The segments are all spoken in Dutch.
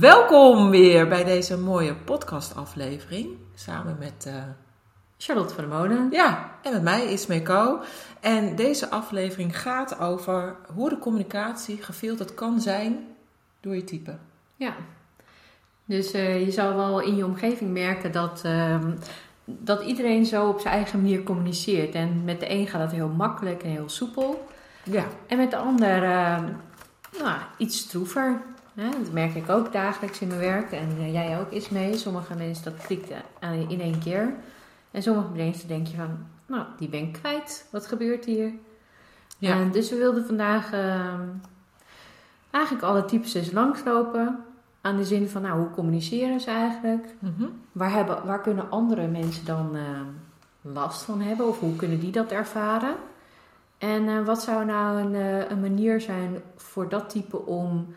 Welkom weer bij deze mooie podcastaflevering. Samen met uh, Charlotte van der Molen. Ja, en met mij is Co. En deze aflevering gaat over hoe de communicatie gefilterd kan zijn door je type. Ja, dus uh, je zal wel in je omgeving merken dat, uh, dat iedereen zo op zijn eigen manier communiceert. En met de een gaat dat heel makkelijk en heel soepel. Ja. En met de ander uh, nou, iets stroever. Dat merk ik ook dagelijks in mijn werk. En uh, jij ook is mee. Sommige mensen dat klikt in één keer. En sommige mensen denk je van, nou, die ben ik kwijt. Wat gebeurt hier? Ja. En dus we wilden vandaag uh, eigenlijk alle types eens langslopen. Aan de zin van, nou, hoe communiceren ze eigenlijk? Mm waar, hebben, waar kunnen andere mensen dan uh, last van hebben? Of hoe kunnen die dat ervaren? En uh, wat zou nou een, een manier zijn voor dat type om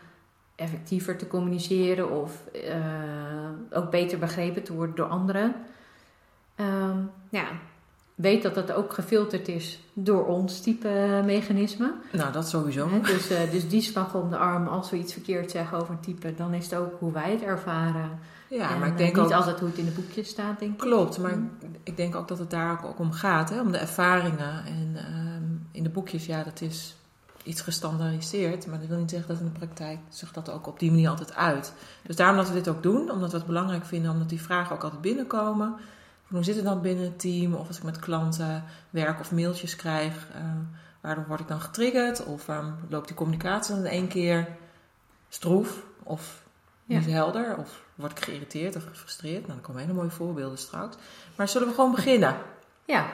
effectiever te communiceren of uh, ook beter begrepen te worden door anderen. Um, ja, weet dat dat ook gefilterd is door ons type mechanisme. Nou, dat sowieso. dus, uh, dus die slag om de arm, als we iets verkeerd zeggen over een type, dan is het ook hoe wij het ervaren. Ja, maar ik denk niet ook, altijd hoe het in de boekjes staat, denk ik. Klopt, maar mm. ik denk ook dat het daar ook om gaat, hè, om de ervaringen. En um, in de boekjes, ja, dat is iets gestandaardiseerd, maar dat wil niet zeggen dat in de praktijk zich dat ook op die manier altijd uit. Dus daarom dat we dit ook doen, omdat we het belangrijk vinden, omdat die vragen ook altijd binnenkomen. Hoe zit het dan binnen het team? Of als ik met klanten werk of mailtjes krijg, uh, waardoor word ik dan getriggerd? Of waarom loopt die communicatie dan in één keer stroef of niet helder? Of word ik geïrriteerd of gefrustreerd? Nou, dan komen hele mooie voorbeelden straks. Maar zullen we gewoon beginnen? Ja,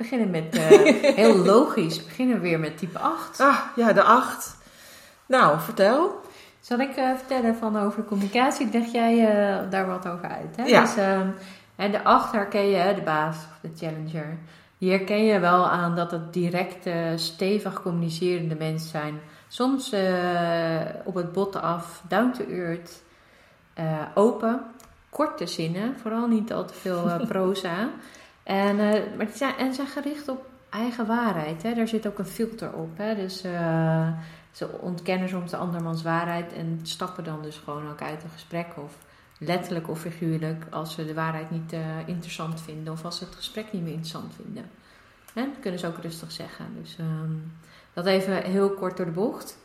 beginnen met, uh, heel logisch, beginnen we weer met type 8. Ah, ja, de 8. Nou, vertel. Zal ik uh, vertellen van over communicatie? Leg jij uh, daar wat over uit? Hè? Ja. Dus, en de 8 herken je, de baas of de challenger. Die herken je wel aan dat het directe, stevig communicerende mensen zijn. Soms op het bot af, down to earth, open, korte zinnen, vooral niet al te veel proza. En, uh, maar die zijn, en zijn gericht op eigen waarheid. Hè? Daar zit ook een filter op. Hè? Dus uh, ze ontkennen soms de andermans waarheid en stappen dan dus gewoon ook uit een gesprek. Of letterlijk of figuurlijk als ze de waarheid niet uh, interessant vinden. Of als ze het gesprek niet meer interessant vinden. Dat kunnen ze ook rustig zeggen. Dus um, dat even heel kort door de bocht.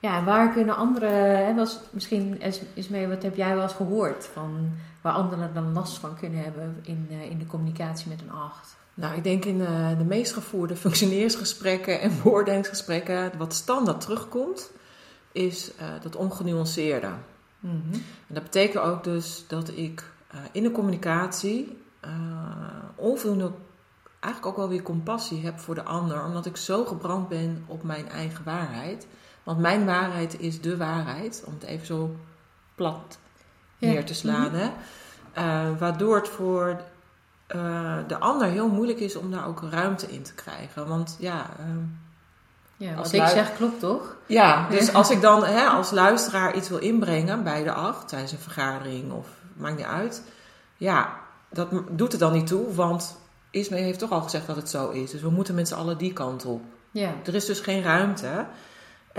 Ja, waar kunnen anderen, hè, was, misschien is, is mee, wat heb jij wel eens gehoord van waar anderen dan last van kunnen hebben in, uh, in de communicatie met een acht? Nou, ik denk in uh, de meest gevoerde functioneersgesprekken en beoordelingsgesprekken, wat standaard terugkomt, is uh, dat ongenuanceerde. Mm -hmm. En dat betekent ook dus dat ik in de communicatie onvoldoende, eigenlijk ook wel weer compassie heb voor de ander, omdat ik zo gebrand ben op mijn eigen waarheid. Want mijn waarheid is de waarheid, om het even zo plat neer te slaan. hè? Uh, waardoor het voor uh, de ander heel moeilijk is om daar ook ruimte in te krijgen. Want ja. Uh, ja, wat ik zeg klopt toch? Ja, dus als ik dan hè, als luisteraar iets wil inbrengen bij de acht tijdens een vergadering of maakt niet uit. Ja, dat doet er dan niet toe, want Ismee heeft toch al gezegd dat het zo is. Dus we moeten met z'n allen die kant op. Ja. Er is dus geen ruimte.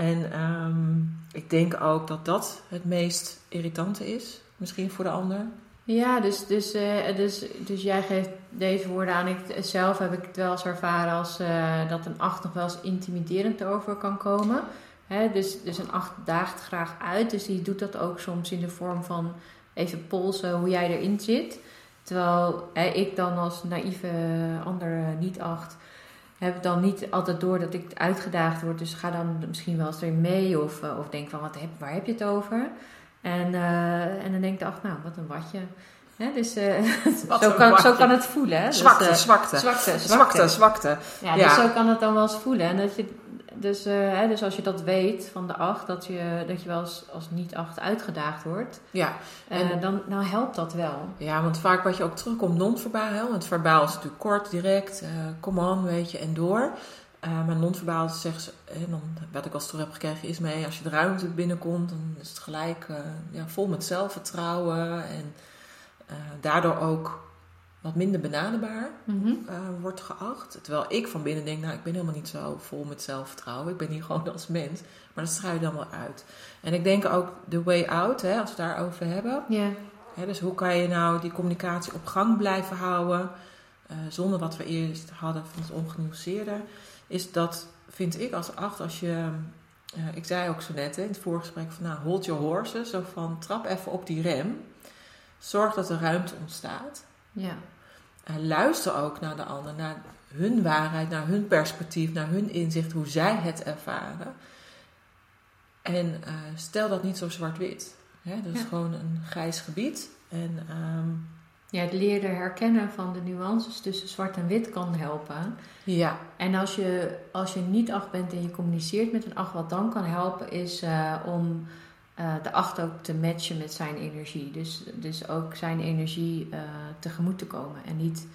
En um, ik denk ook dat dat het meest irritante is, misschien voor de ander. Ja, dus, dus, uh, dus, dus jij geeft deze woorden aan. Ik, zelf heb ik het wel eens ervaren als uh, dat een acht nog wel eens intimiderend over kan komen. Hè, dus, dus een acht daagt graag uit. Dus die doet dat ook soms in de vorm van even polsen hoe jij erin zit. Terwijl hè, ik dan als naïeve ander niet acht heb dan niet altijd door dat ik uitgedaagd word. Dus ga dan misschien wel eens erin mee. Of, uh, of denk van, wat heb, waar heb je het over? En, uh, en dan denk ik, ach, nou, wat een watje. Hè, dus uh, zo, kan, zo kan het voelen. Hè? Zwakte, dus, zwakte. Zwakte, zwakte. Zwakte, zwakte. Ja, ja, dus zo kan het dan wel eens voelen. En dat je, dus, uh, hè, dus als je dat weet van de acht, dat je, dat je wel als, als niet-acht uitgedaagd wordt, ja, en, uh, dan nou helpt dat wel. Ja, want vaak wat je ook terugkomt non-verbaal, want verbaal is natuurlijk kort, direct, uh, come on, weet je, en door. maar non-verbaal zeggen ze, dan, wat ik als terug heb gekregen is mee, als je de ruimte binnenkomt, dan is het gelijk ja, vol met zelfvertrouwen en daardoor ook wat minder benaderbaar Mhm. wordt geacht. Terwijl ik van binnen denk, nou, ik ben helemaal niet zo vol met zelfvertrouwen. Ik ben hier gewoon als mens. Maar dat straal je dan wel uit. En ik denk ook de way out, hè, als we het daarover hebben. Ja. Hè, dus hoe kan je nou die communicatie op gang blijven houden... Uh, zonder wat we eerst hadden van het ongenuanceerde... is dat, vind ik als acht, als je... Uh, ik zei ook zo net hè, in het voorgesprek van, nou, hold your horses. Zo van, trap even op die rem. Zorg dat er ruimte ontstaat. Ja. Uh, luister ook naar de ander, naar hun waarheid, naar hun perspectief, naar hun inzicht, hoe zij het ervaren. En uh, stel dat niet zo zwart-wit. Dat is Ja. gewoon een grijs gebied. En um, ja, het leren herkennen van de nuances tussen zwart en wit kan helpen. ja, En als je, als je niet acht bent en je communiceert met een acht, wat dan kan helpen is uh, om uh, de acht ook te matchen met zijn energie. Dus, dus ook zijn energie uh, tegemoet te komen. En niet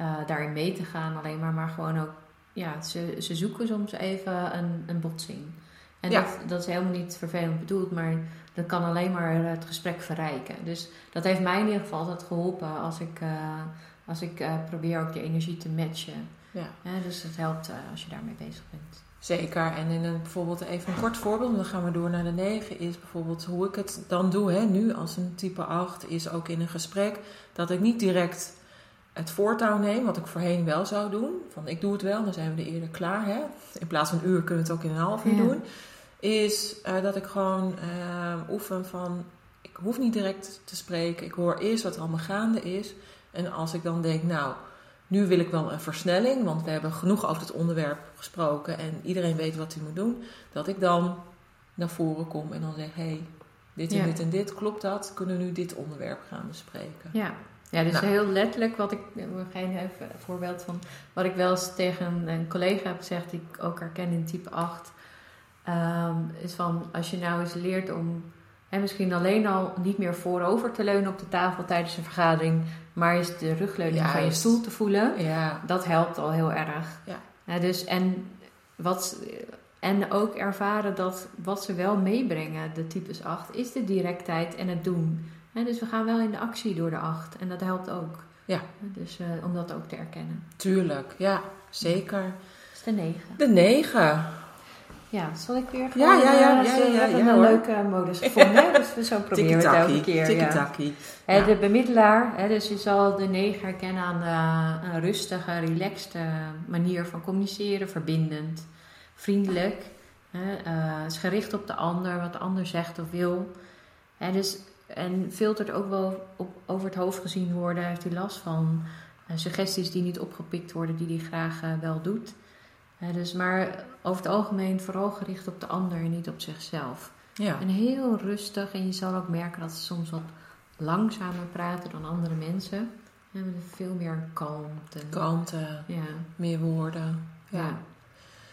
uh, daarin mee te gaan alleen maar, maar gewoon ook, ja, ze, ze zoeken soms even een, een botsing. En Ja. dat, dat is helemaal niet vervelend bedoeld, maar dat kan alleen maar het gesprek verrijken. Dus dat heeft mij in ieder geval altijd geholpen als ik, als ik probeer ook die energie te matchen. ja. Ja, dus dat helpt als je daarmee bezig bent. Zeker. En in een, bijvoorbeeld even een kort voorbeeld, dan gaan we door naar de 9, is bijvoorbeeld hoe ik het dan doe, hè, nu als een type 8, is ook in een gesprek dat ik niet direct het voortouw neem, wat ik voorheen wel zou doen. Van ik doe het wel, dan zijn we er eerder klaar. Hè? In plaats van een uur kunnen we het ook in een half uur Ja. doen. Is uh, dat ik gewoon uh, oefen van, ik hoef niet direct te spreken. Ik hoor eerst wat er allemaal gaande is. En als ik dan denk, nou, nu wil ik wel een versnelling, want we hebben genoeg over het onderwerp gesproken en iedereen weet wat hij moet doen, dat ik dan naar voren kom en dan zeg: hé, hey, dit en Ja. dit en dit, klopt dat? Kunnen we nu dit onderwerp gaan bespreken? Ja, ja dus Nou. heel letterlijk wat ik, we gaan even een voorbeeld van, wat ik wel eens tegen een, een collega heb gezegd, die ik ook herken in type 8, ehm, is van als je nou eens leert om en misschien alleen al niet meer voorover te leunen op de tafel tijdens een vergadering, maar eens de rugleuning van je stoel te voelen. Ja, Dat helpt al heel erg. Ja. dus en, wat, en ook ervaren dat wat ze wel meebrengen, de types 8, is de directheid en het doen. Hè, dus we gaan wel in de actie door de 8 en dat helpt ook. Ja. Dus eh, om dat ook te erkennen. tuurlijk. Ja, zeker. Dat is de 9. De 9. Ja, zal ik weer Ja, gewoon... ja, ja, eh, ja, ja, hebben ja, een leuke modus gevonden. dus we zo proberen we het elke keer. Ja. Tiki-taki. Ja. De bemiddelaar, hè, dus je zal de negen herkennen aan de, een rustige, relaxte manier van communiceren, verbindend, vriendelijk. Hè, eh, is gericht op de ander, wat de ander zegt of wil. Hè, dus, en filtert ook wel op, over het hoofd gezien worden, heeft hij last van eh, suggesties die niet opgepikt worden, die hij graag eh, wel doet. Dus, maar over het algemeen vooral gericht op de ander en niet op zichzelf. Ja. En heel rustig. En je zal ook merken dat ze soms wat langzamer praten dan andere mensen. En met veel meer kalmte. Kalmte, Ja. meer woorden. ja. Ja.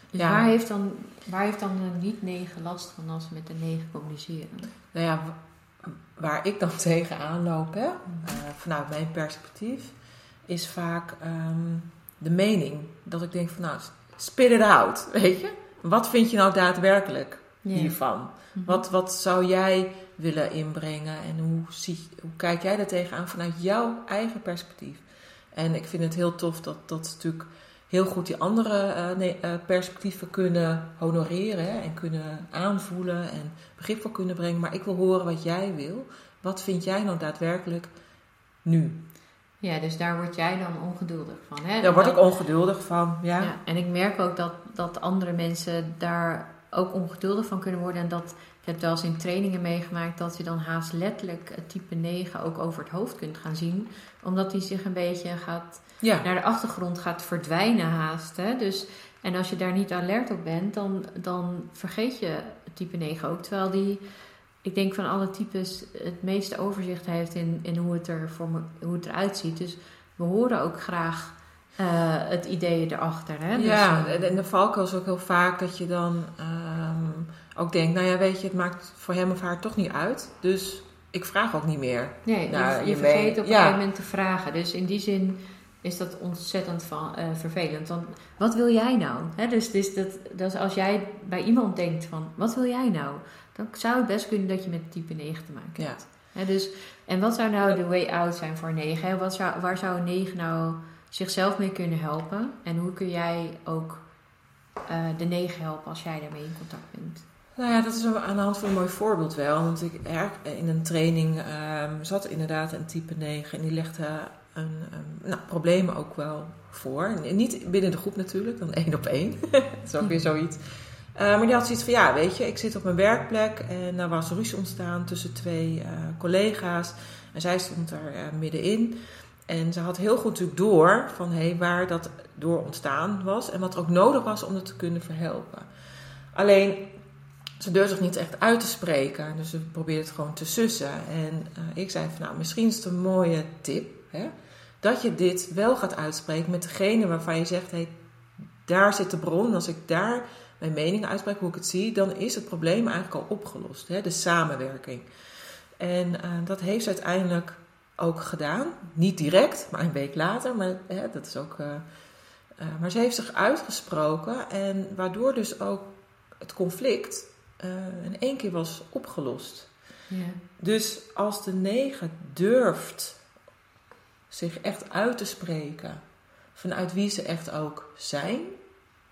Dus Ja. Waar, heeft dan, waar heeft dan de niet-negen last van als ze met de negen communiceren? Nou ja, waar ik dan tegenaan loop, hè, eh, vanuit mijn perspectief, is vaak ehm, de mening. Dat ik denk van, nou, spit it out, weet je? Wat vind je nou daadwerkelijk hiervan? Mhm. Wat, wat zou jij willen inbrengen en hoe, zie, hoe kijk jij daar tegenaan vanuit jouw eigen perspectief? En ik vind het heel tof dat, dat ze natuurlijk heel goed die andere eh, nee, eh, perspectieven kunnen honoreren hè, en kunnen aanvoelen en begrip voor kunnen brengen. Maar ik wil horen wat jij wil. Wat vind jij nou daadwerkelijk nu? Ja, dus daar word jij dan ongeduldig van. Hè? Daar word ik ongeduldig van. Ja, Ja, en ik merk ook dat, dat andere mensen daar ook ongeduldig van kunnen worden. En dat ik heb wel eens in trainingen meegemaakt dat je dan haast letterlijk het type 9 ook over het hoofd kunt gaan zien. Omdat die zich een beetje gaat ja. naar de achtergrond gaat verdwijnen haast. Hè? Dus, en als je daar niet alert op bent, dan, dan vergeet je het type 9 ook. Terwijl die, ik denk van alle types, het meeste overzicht heeft in, in hoe, het er voor me, hoe het eruit ziet. Dus we horen ook graag het idee erachter. Hè? Dus, ja, en de valkuil is ook heel vaak dat je dan ehm, ook denkt, nou ja, weet je, het maakt voor hem of haar toch niet uit. Dus ik vraag ook niet meer. Nee, je, je vergeet op een gegeven moment te vragen. Dus in die zin is dat ontzettend van, uh, vervelend. Want wat wil jij nou? dus, dus dat, dat als jij bij iemand denkt van, wat wil jij nou? Dan zou het best kunnen dat je met type 9 te maken hebt. Ja. dus, en wat zou nou de way out zijn voor een 9? Wat zou, waar zou een 9 nou zichzelf mee kunnen helpen? En hoe kun jij ook uh, de 9 helpen als jij daarmee in contact bent? Nou ja, dat is aan de hand van een mooi voorbeeld wel. Want ik in een training um, zat inderdaad een type 9 en die legde een, um, nou, problemen ook wel voor. Niet binnen de groep natuurlijk, dan één op één. dat is ook weer zoiets. Uh, maar die had zoiets van, ja, weet je, ik zit op mijn werkplek en daar was ruzie ontstaan tussen twee uh, collega's. En zij stond daar uh, middenin. En ze had heel goed natuurlijk door van hey, waar dat door ontstaan was en wat er ook nodig was om het te kunnen verhelpen. Alleen ze durfde zich niet echt uit te spreken. Dus ze probeerde het gewoon te sussen. En ik zei van nou, misschien is het een mooie tip. Hè, dat je dit wel gaat uitspreken met degene waarvan je zegt: hey, daar zit de bron. Als ik daar mijn mening uitspreek, hoe ik het zie, dan is het probleem eigenlijk al opgelost. Hè, de samenwerking. En uh, dat heeft ze uiteindelijk ook gedaan. Niet direct, maar een week later. Maar hè, dat is ook. Uh, maar ze heeft zich uitgesproken. En waardoor dus ook het conflict in één keer was opgelost. Ja. Dus als de negen durft zich echt uit te spreken vanuit wie ze echt ook zijn,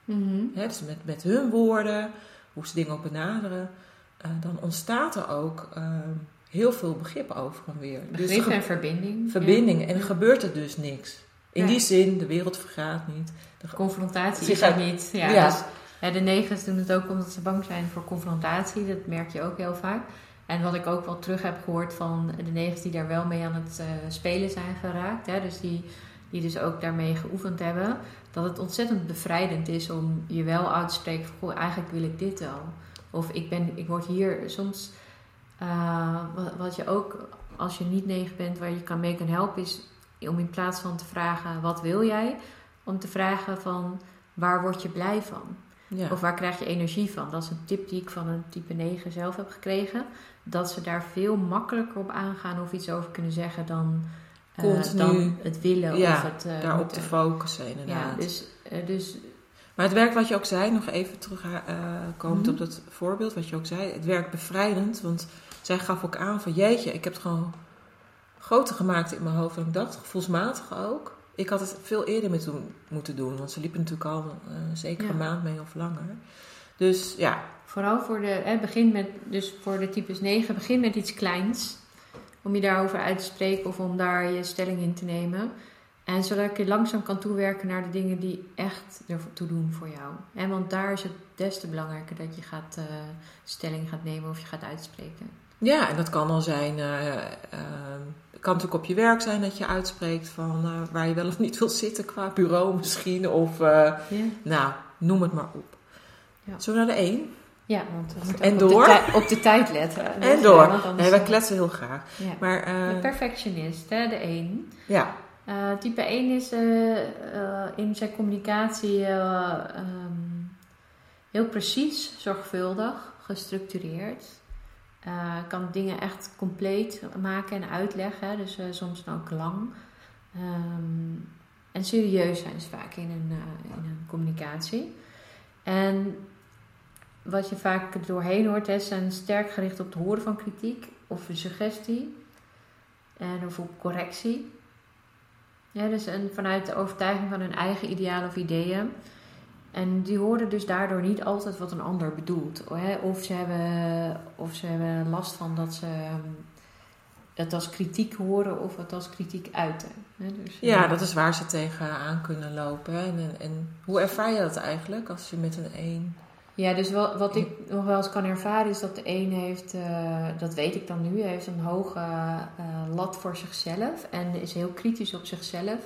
mm dus met, met hun woorden, hoe ze dingen ook benaderen, uh, dan ontstaat er ook uh, heel veel begrip over en weer. Begrip dus en verbinding. Verbinding. En er gebeurt er dus niks. In die zin, de wereld vergaat niet. De confrontatie is er niet. Ja, Dus de negens doen het ook omdat ze bang zijn voor confrontatie. Dat merk je ook heel vaak. En wat ik ook wel terug heb gehoord van de negens die daar wel mee aan het uh, spelen zijn geraakt. Hè, dus die, die dus ook daarmee geoefend hebben. Dat het ontzettend bevrijdend is om je wel uit te spreken van... Goh, eigenlijk wil ik dit wel. Of ik, ben, ik word hier soms... Uh, wat, wat, je ook als je niet negen bent waar je kan mee kan helpen... is om in plaats van te vragen wat wil jij... om te vragen van waar word je blij van... Ja. Of waar krijg je energie van? Dat is een tip die ik van een type 9 zelf heb gekregen. Dat ze daar veel makkelijker op aangaan of iets over kunnen zeggen dan, uh, dan het willen ja, of het... Uh, daarop te focussen inderdaad. Ja, dus, uh, dus maar het werk wat je ook zei, nog even terugkomend mm op dat voorbeeld wat je ook zei. Het werkt bevrijdend, want zij gaf ook aan van jeetje, ik heb het gewoon groter gemaakt in mijn hoofd dan ik dacht. Gevoelsmatig ook ik had het veel eerder met doen, moeten doen, want ze liepen natuurlijk al uh, zeker een maand mee of langer. Dus ja. Vooral voor de, hè, begin met, dus voor de types 9, begin met iets kleins. Om je daarover uit te spreken of om daar je stelling in te nemen. En zodat je langzaam kan toewerken naar de dingen die echt ertoe doen voor jou. En want daar is het des te belangrijker dat je gaat, uh, stelling gaat nemen of je gaat uitspreken. Ja, en dat kan al zijn. Uh, kan natuurlijk op je werk zijn dat je uitspreekt van waar je wel of niet wil zitten qua bureau misschien. Of nou, noem het maar op. Ja. Zullen we naar de één? Ja, want we moeten en door. Op, de op de tijd letten. En door. Ja, nee, wij kletsen heel graag. Ja. Maar, uh, de perfectionist, hè, de één. Ja. type 1 is in zijn communicatie um, heel precies, zorgvuldig, gestructureerd. Uh, kan dingen echt compleet maken en uitleggen. Dus uh, soms dan ook lang. Um, en serieus zijn ze vaak in een, uh, in een communicatie. En wat je vaak doorheen hoort, is zijn sterk gericht op het horen van kritiek of suggestie. En of op correctie. Ja, dus en vanuit de overtuiging van hun eigen idealen of ideeën. En die horen dus daardoor niet altijd wat een ander bedoelt. Of ze hebben, of ze hebben last van dat ze het als kritiek horen of het als kritiek uiten. Dus, ja, dat is waar ze tegenaan kunnen lopen. En, en, hoe ervaar je dat eigenlijk als je met een één... Ja, dus wat, wat ik nog wel eens kan ervaren is dat de een heeft, uh, dat weet ik dan nu, heeft een hoge uh, lat voor zichzelf en is heel kritisch op zichzelf.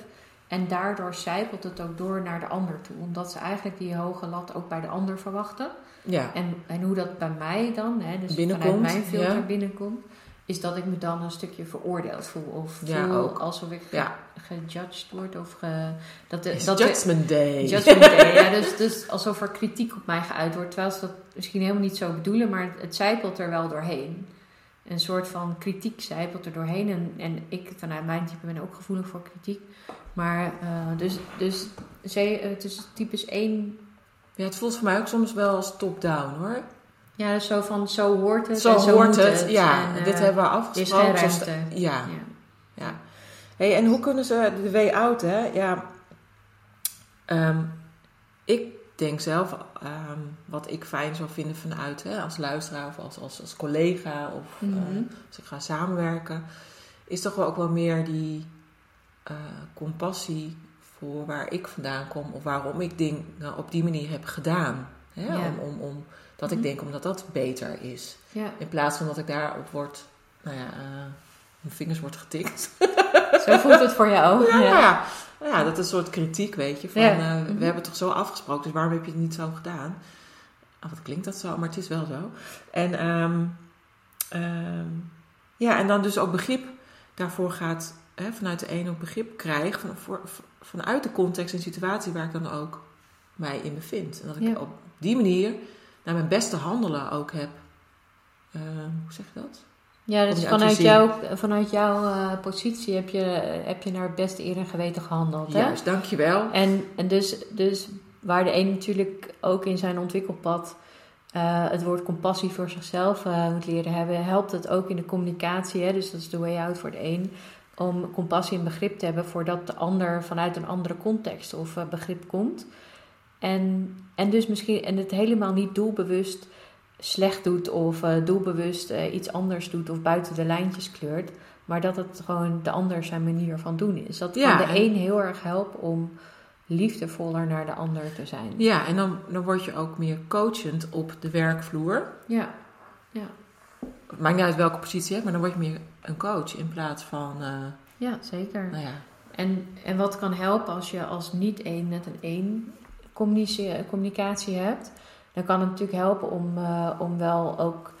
En daardoor zijpelt het ook door naar de ander toe. Omdat ze eigenlijk die hoge lat ook bij de ander verwachten. Ja. En, en hoe dat bij mij dan, hè, dus binnenkomt, vanuit mijn filter binnenkomt. Is dat ik me dan een stukje veroordeeld voel. Of voel ook. alsof ik ja. gejudged word. Of ge, dat, dat judgment day. Judgment day, ja. Dus, dus alsof er kritiek op mij geuit wordt. Terwijl ze dat misschien helemaal niet zo bedoelen, maar het, het zijpelt er wel doorheen. Een soort van kritiek zijpelt er doorheen. En, en ik vanuit mijn type ben ook gevoelig voor kritiek. Maar uh, dus, dus het is typisch één. Ja, het voelt voor mij ook soms wel als top-down hoor. Ja, dus zo van zo hoort het. Zo, en zo hoort het. Ja, en, dit uh, hebben we afgesproken. Is ruimte. ja. ja. ja. Hey, en hoe kunnen ze de way out, hè? Ja, um, ik denk zelf, um, wat ik fijn zou vinden vanuit, hè, als luisteraar of als, als, als collega of mm -hmm. als ik ga samenwerken, is toch wel ook wel meer die uh, compassie voor waar ik vandaan kom of waarom ik dingen op die manier heb gedaan. Hè? Ja. Om, om, om dat ik mhm. denk omdat dat beter is. Ja. In plaats van dat ik daarop word, nou ja, uh, mijn vingers wordt getikt. Zo voelt het voor jou. Ja, ja. ja dat is een soort kritiek, weet je. Van, uh, we mhm. hebben toch zo afgesproken, dus waarom heb je het niet zo gedaan? Oh, wat klinkt dat zo, maar het is wel zo. En um, um, ja, en dan dus ook begrip daarvoor gaat, hè, vanuit de ene ook begrip krijg, van, voor, vanuit de context en situatie waar ik dan ook mij in bevind. En dat ik op die manier naar mijn beste handelen ook heb. Uh, hoe zeg je dat? Ja, dus vanuit, jou, vanuit jouw uh, positie heb je, heb je naar het beste eer en geweten gehandeld. Hè? Juist, dankjewel. En, en dus, dus waar de een natuurlijk ook in zijn ontwikkelpad uh, het woord compassie voor zichzelf uh, moet leren hebben, helpt het ook in de communicatie. Hè? Dus dat is de way out voor de een. Om compassie en begrip te hebben voordat de ander vanuit een andere context of begrip komt. En, en dus misschien en het helemaal niet doelbewust slecht doet of uh, doelbewust uh, iets anders doet of buiten de lijntjes kleurt. Maar dat het gewoon de ander zijn manier van doen is. Dat kan de een heel erg helpen om liefdevoller naar de ander te zijn. Ja, en dan, dan word je ook meer coachend op de werkvloer. Ja, ja. Het maakt niet uit welke positie je hebt, maar dan word je meer een coach in plaats van... Uh, ja, zeker. Nou ja. En, en wat kan helpen als je als niet één met een één communicatie hebt dan kan het natuurlijk helpen om, uh, om wel ook,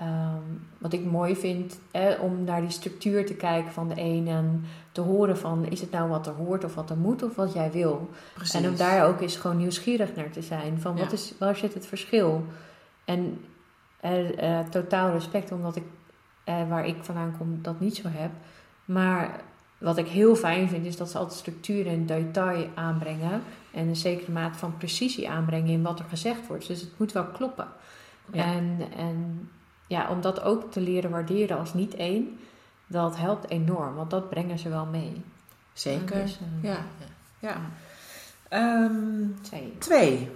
um, wat ik mooi vind, om naar die structuur te kijken van de een en te horen van is het nou wat er hoort of wat er moet of wat jij wil. Precies. En om daar ook eens gewoon nieuwsgierig naar te zijn van wat is, waar zit het verschil? En uh, totaal respect omdat ik, waar ik vandaan kom, dat niet zo heb. Maar wat ik heel fijn vind, is dat ze altijd structuur en detail aanbrengen. En een zekere mate van precisie aanbrengen in wat er gezegd wordt. Dus het moet wel kloppen. En, en ja, om dat ook te leren waarderen als niet één, dat helpt enorm. Want dat brengen ze wel mee. Zeker. Dus, uh, ja. ja. Um, twee. Twee.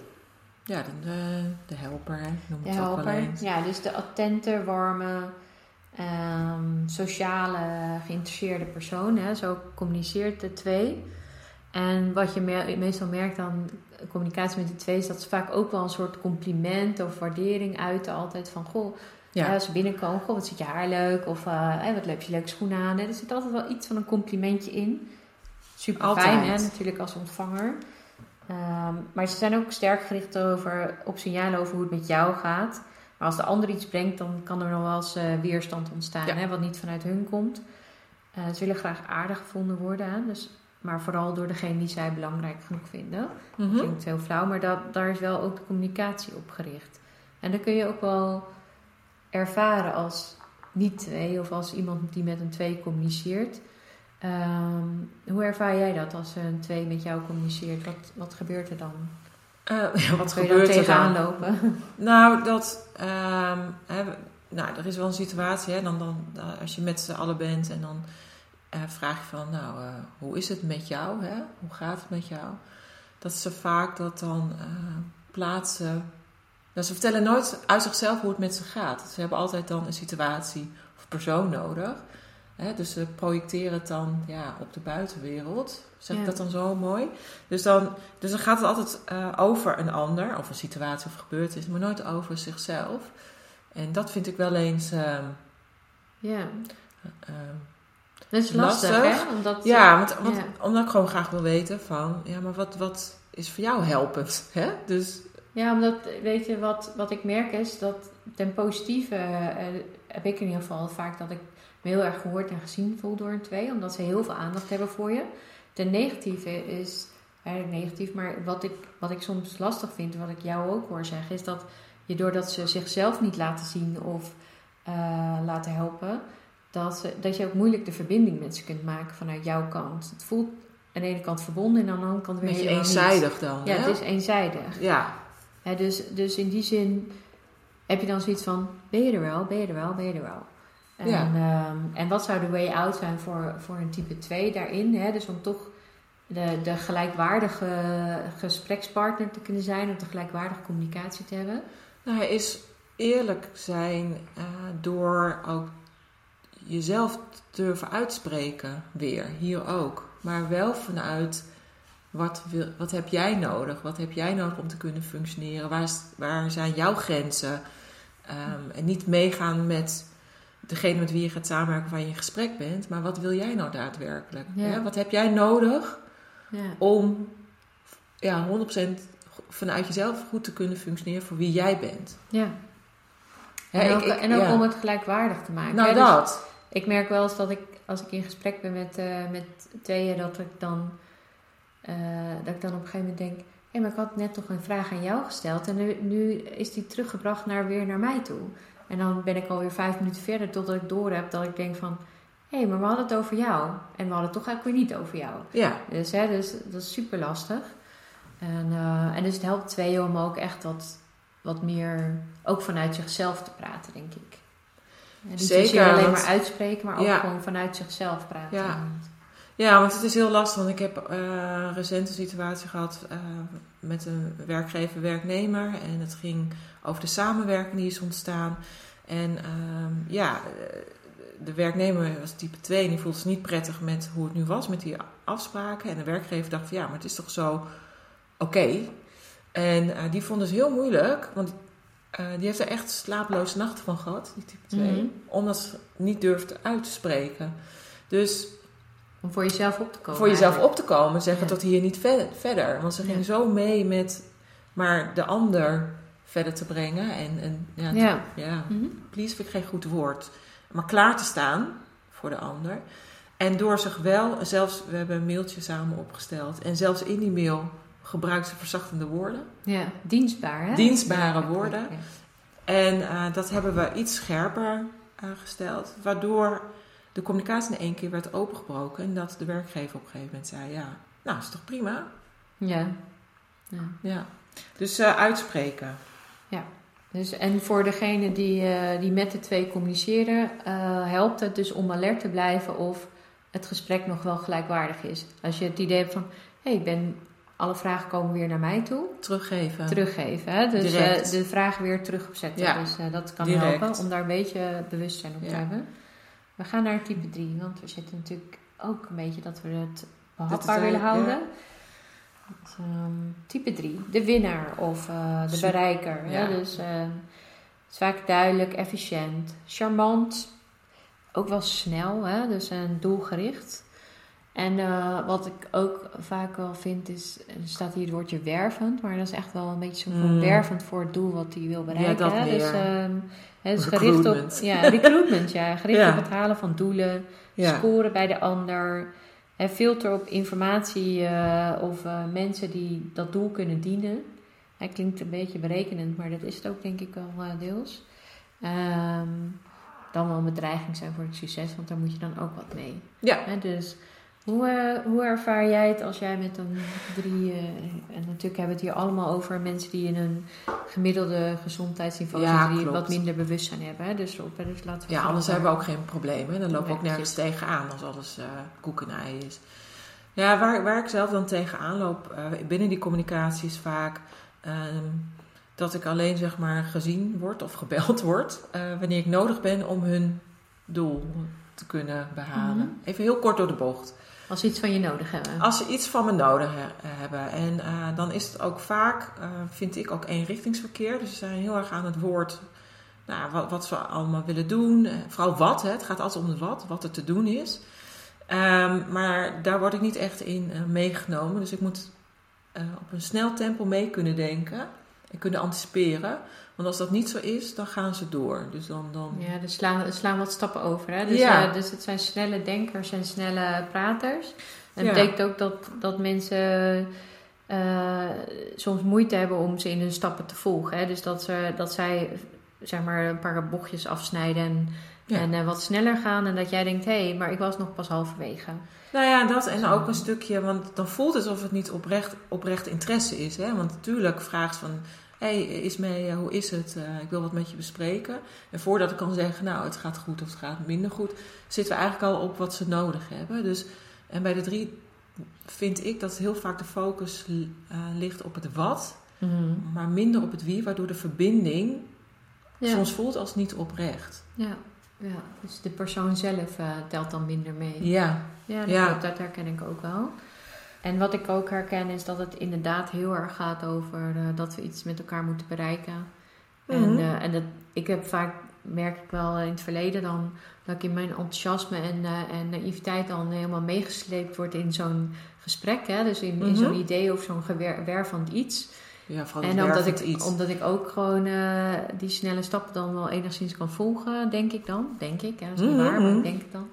Ja, de, de helper, noem het de ook. Ja, dus de attente, warme um, sociale, geïnteresseerde persoon. Hè? Zo communiceert de twee. En wat je meestal merkt aan communicatie met die twee is dat ze vaak ook wel een soort compliment of waardering uiten. Altijd van goh, ja. als ze binnenkomen, goh, wat zit je haar leuk? Of uh, wat heb je leuke schoenen aan? Er zit altijd wel iets van een complimentje in. Super fijn, hè, natuurlijk als ontvanger. Um, maar ze zijn ook sterk gericht over, op signalen over hoe het met jou gaat. Maar als de ander iets brengt, dan kan er nog wel eens uh, weerstand ontstaan, hè, wat niet vanuit hun komt. Uh, ze willen graag aardig gevonden worden, dus, maar vooral door degene die zij belangrijk genoeg vinden. Dat mhm. klinkt heel flauw, maar dat, daar is wel ook de communicatie op gericht. En dan kun je ook wel ervaren als niet twee of als iemand die met een twee communiceert. Um, hoe ervaar jij dat als een twee met jou communiceert? Wat, wat gebeurt er dan? Uh, wat gebeurt er dan? lopen? Nou, dat... Um, hè, nou, er is wel een situatie, hè, dan, dan, als je met z'n allen bent en dan uh, vraag je van, nou, uh, hoe is het met jou? Hè? Hoe gaat het met jou? Dat ze vaak dat dan plaatsen. Nou, ze vertellen nooit uit zichzelf hoe het met ze gaat. Ze hebben altijd dan een situatie of persoon nodig. Hè? Dus ze projecteren het dan ja, op de buitenwereld. Zeg ik dat dan zo mooi? Dus dan, dus dan gaat het altijd uh, over een ander, of een situatie of gebeurtenis, maar nooit over zichzelf. En dat vind ik wel eens. Uh, ja. Uh, dat is lastig, lastig. hè? Omdat, ja, want, want, omdat ik gewoon graag wil weten van, ja, maar wat, wat is voor jou helpend? Hè? Dus, ja, omdat, weet je, wat, wat ik merk is dat ten positieve heb ik in ieder geval vaak dat ik me heel erg gehoord en gezien voel door een twee, omdat ze heel veel aandacht hebben voor je. Ten negatieve is eigenlijk negatief, maar wat ik, wat ik soms lastig vind, wat ik jou ook hoor zeggen, is dat je doordat ze zichzelf niet laten zien of uh, laten helpen, dat, ze, dat je ook moeilijk de verbinding met ze kunt maken vanuit jouw kant. Het voelt aan de ene kant verbonden en aan de andere kant weer Beetje eenzijdig niet. dan. Ja, hè? het is eenzijdig. Ja. ja dus, dus in die zin heb je dan zoiets van: ben je er wel, ben je er wel, ben je er wel. En, Ja. ehm, en wat zou de way out zijn voor, voor een type 2 daarin? Hè? Dus om toch de, de gelijkwaardige gesprekspartner te kunnen zijn, om de gelijkwaardige communicatie te hebben. Nou, hij is eerlijk zijn eh, door ook jezelf te durven uitspreken weer, hier ook. Maar wel vanuit wat, wil, wat heb jij nodig? Wat heb jij nodig om te kunnen functioneren? Waar zijn jouw grenzen? Ehm, en niet meegaan met degene met wie je gaat samenwerken waar je in gesprek bent, maar wat wil jij nou daadwerkelijk? Ja. Hè? Wat heb jij nodig Ja. om ja, 100% vanuit jezelf goed te kunnen functioneren voor wie jij bent? ja. Hè, en ook, ik- en ook ja. om het gelijkwaardig te maken. Nou, hè? Dus dat. ik merk wel eens dat ik, als ik in gesprek ben met, eh, met tweeën, dat ik dan, eh, dat ik dan op een gegeven moment denk: hé, maar ik had net toch een vraag aan jou gesteld en nu, nu is die teruggebracht naar, weer naar mij toe. En dan ben ik alweer vijf minuten verder totdat ik door heb dat ik denk van... Hé, maar we hadden het over jou. En we hadden het toch eigenlijk weer niet over jou. Ja, Dus, hè, dus dat is super lastig. En, eh, en dus het helpt tweeën om ook echt wat, wat meer, ook vanuit zichzelf te praten, denk ik. En niet Zeker, zozeer alleen want- maar uitspreken, maar ook Ja. gewoon vanuit zichzelf praten. Ja. ja, want het is heel lastig. Want ik heb eh recent een situatie gehad eh, met een werkgever-werknemer. En het ging over de samenwerking die is ontstaan. En ehm, ja, eh, de werknemer was type 2 en die voelde zich niet prettig met hoe het nu was met die afspraken. En de werkgever dacht van ja, maar het is toch zo oké. En eh, die vond het heel moeilijk, want eh, die heeft er echt slapeloze nachten van gehad, die type 2. Mhm. Omdat ze niet durfde uit te spreken. Dus Om voor jezelf op te komen. voor jezelf eigenlijk. op te komen, zeggen Ja. tot hier niet ve- verder. Want ze ging Ja. zo mee met maar de ander verder te brengen. En, en ja, Ja. ja, Mhm. please vind ik geen goed woord. Maar klaar te staan voor de ander. En door zich wel, zelfs, we hebben een mailtje samen opgesteld. En zelfs in die mail gebruikt ze verzachtende woorden. ja, dienstbaar, hè? Dienstbare Ja, woorden. ja. En eh, dat hebben we iets scherper eh, gesteld. Waardoor de communicatie in één keer werd opengebroken. En dat de werkgever op een gegeven moment zei: Ja, nou is toch prima? Ja. ja. Ja. Dus eh, uitspreken. Dus, en voor degene die, eh, die met de twee communiceren, eh, helpt het dus om alert te blijven of het gesprek nog wel gelijkwaardig is. Als je het idee hebt van, hé, ik ben, alle vragen komen weer naar mij toe, Teruggeven. teruggeven. Hè? Dus eh, de vragen weer terugzetten. Ja, Dus dat kan direct. helpen om daar een beetje bewustzijn op te Ja. hebben. We gaan naar type 3, want we zitten natuurlijk ook een beetje dat we het behapbaar willen houden. ja. Dus, ehm, type 3, de winnaar of eh, de bereiker. Hè? Ja. Dus eh, het is vaak duidelijk, efficiënt, charmant, ook wel snel, hè? dus een doelgericht. En eh, wat ik ook vaak wel vind is, er staat hier het woordje wervend, maar dat is echt wel een beetje zo van Mm. wervend voor het doel wat hij wil bereiken. dat hè? meer. Dus, ehm, is gericht op Recruitment. ja, recruitment, ja, gericht Ja. op het halen van doelen, Ja. scoren bij de ander, filter op informatie eh, of eh, mensen die dat doel kunnen dienen. Hij klinkt een beetje berekenend, maar dat is het ook denk ik wel eh, deels. Ehm, dan wel een bedreiging zijn voor het succes, want daar moet je dan ook wat mee. Ja. Hè, dus hoe, eh, hoe ervaar jij het als jij met een drie... eh, en natuurlijk hebben we het hier allemaal over mensen die in een gemiddelde Ja, zitten, die wat minder bewustzijn hebben. Hè? Dus, op, dus laten we Ja, anders hebben we ook geen problemen. Dan lopen we ook nergens tegenaan als alles eh koek en ei is. Ja, waar, waar ik zelf dan tegenaan loop eh, binnen die communicatie is vaak ehm, dat ik alleen zeg maar gezien word of gebeld word eh, wanneer ik nodig ben om hun doel te kunnen behalen. Mhm. Even heel kort door de bocht. Als ze iets van je nodig hebben. Als ze iets van me nodig he- hebben. En eh, dan is het ook vaak, eh, vind ik, ook eenrichtingsverkeer. Dus ze zijn heel erg aan het woord nou, wat, wat ze allemaal willen doen. Eh, Vooral wat, hè. het gaat altijd om het wat, wat er te doen is. Ehm, maar daar word ik niet echt in meegenomen. Dus ik moet op een snel tempo mee kunnen denken. en kunnen anticiperen. Want als dat niet zo is, dan gaan ze door. Dus dan, dan... Ja, dus slaan, slaan wat stappen over. Hè? Dus, ja. dus het zijn snelle denkers en snelle praters. En dat betekent ook dat, dat mensen uh, soms moeite hebben om ze in hun stappen te volgen. Hè? Dus dat, ze, dat zij zeg maar een paar bochtjes afsnijden en, en uh, wat sneller gaan. En dat jij denkt, hé, hey, maar ik was nog pas halverwege. Nou ja, dat en ook een stukje, want dan voelt het alsof het niet oprecht, oprecht interesse is. Hè? Want natuurlijk vraagt van, hey, Ismee, hoe is het? Uh, ik wil wat met je bespreken. En voordat ik kan zeggen, nou het gaat goed of het gaat minder goed, zitten we eigenlijk al op wat ze nodig hebben. Dus, en bij de drie vind ik dat heel vaak de focus uh, ligt op het wat, mm maar minder op het wie, waardoor de verbinding ja. soms voelt als niet oprecht. Ja, ja. dus de persoon zelf uh, telt dan minder mee. Ja, ja, dat, ja. dat herken ik ook wel. En wat ik ook herken is dat het inderdaad heel erg gaat over uh, dat we iets met elkaar moeten bereiken. Mm -hmm. En, uh, en dat, ik heb vaak, merk ik wel in het verleden dan, dat ik in mijn enthousiasme en, uh, en naïviteit dan helemaal meegesleept word in zo'n gesprek. Hè? Dus in, mm -hmm. in zo'n idee of zo'n gewervend iets. Ja, en omdat ik, iets. omdat ik ook gewoon die snelle stappen dan wel enigszins kan volgen, denk ik dan. Denk ik, hè? dat is niet mm -hmm. waar, maar denk ik dan.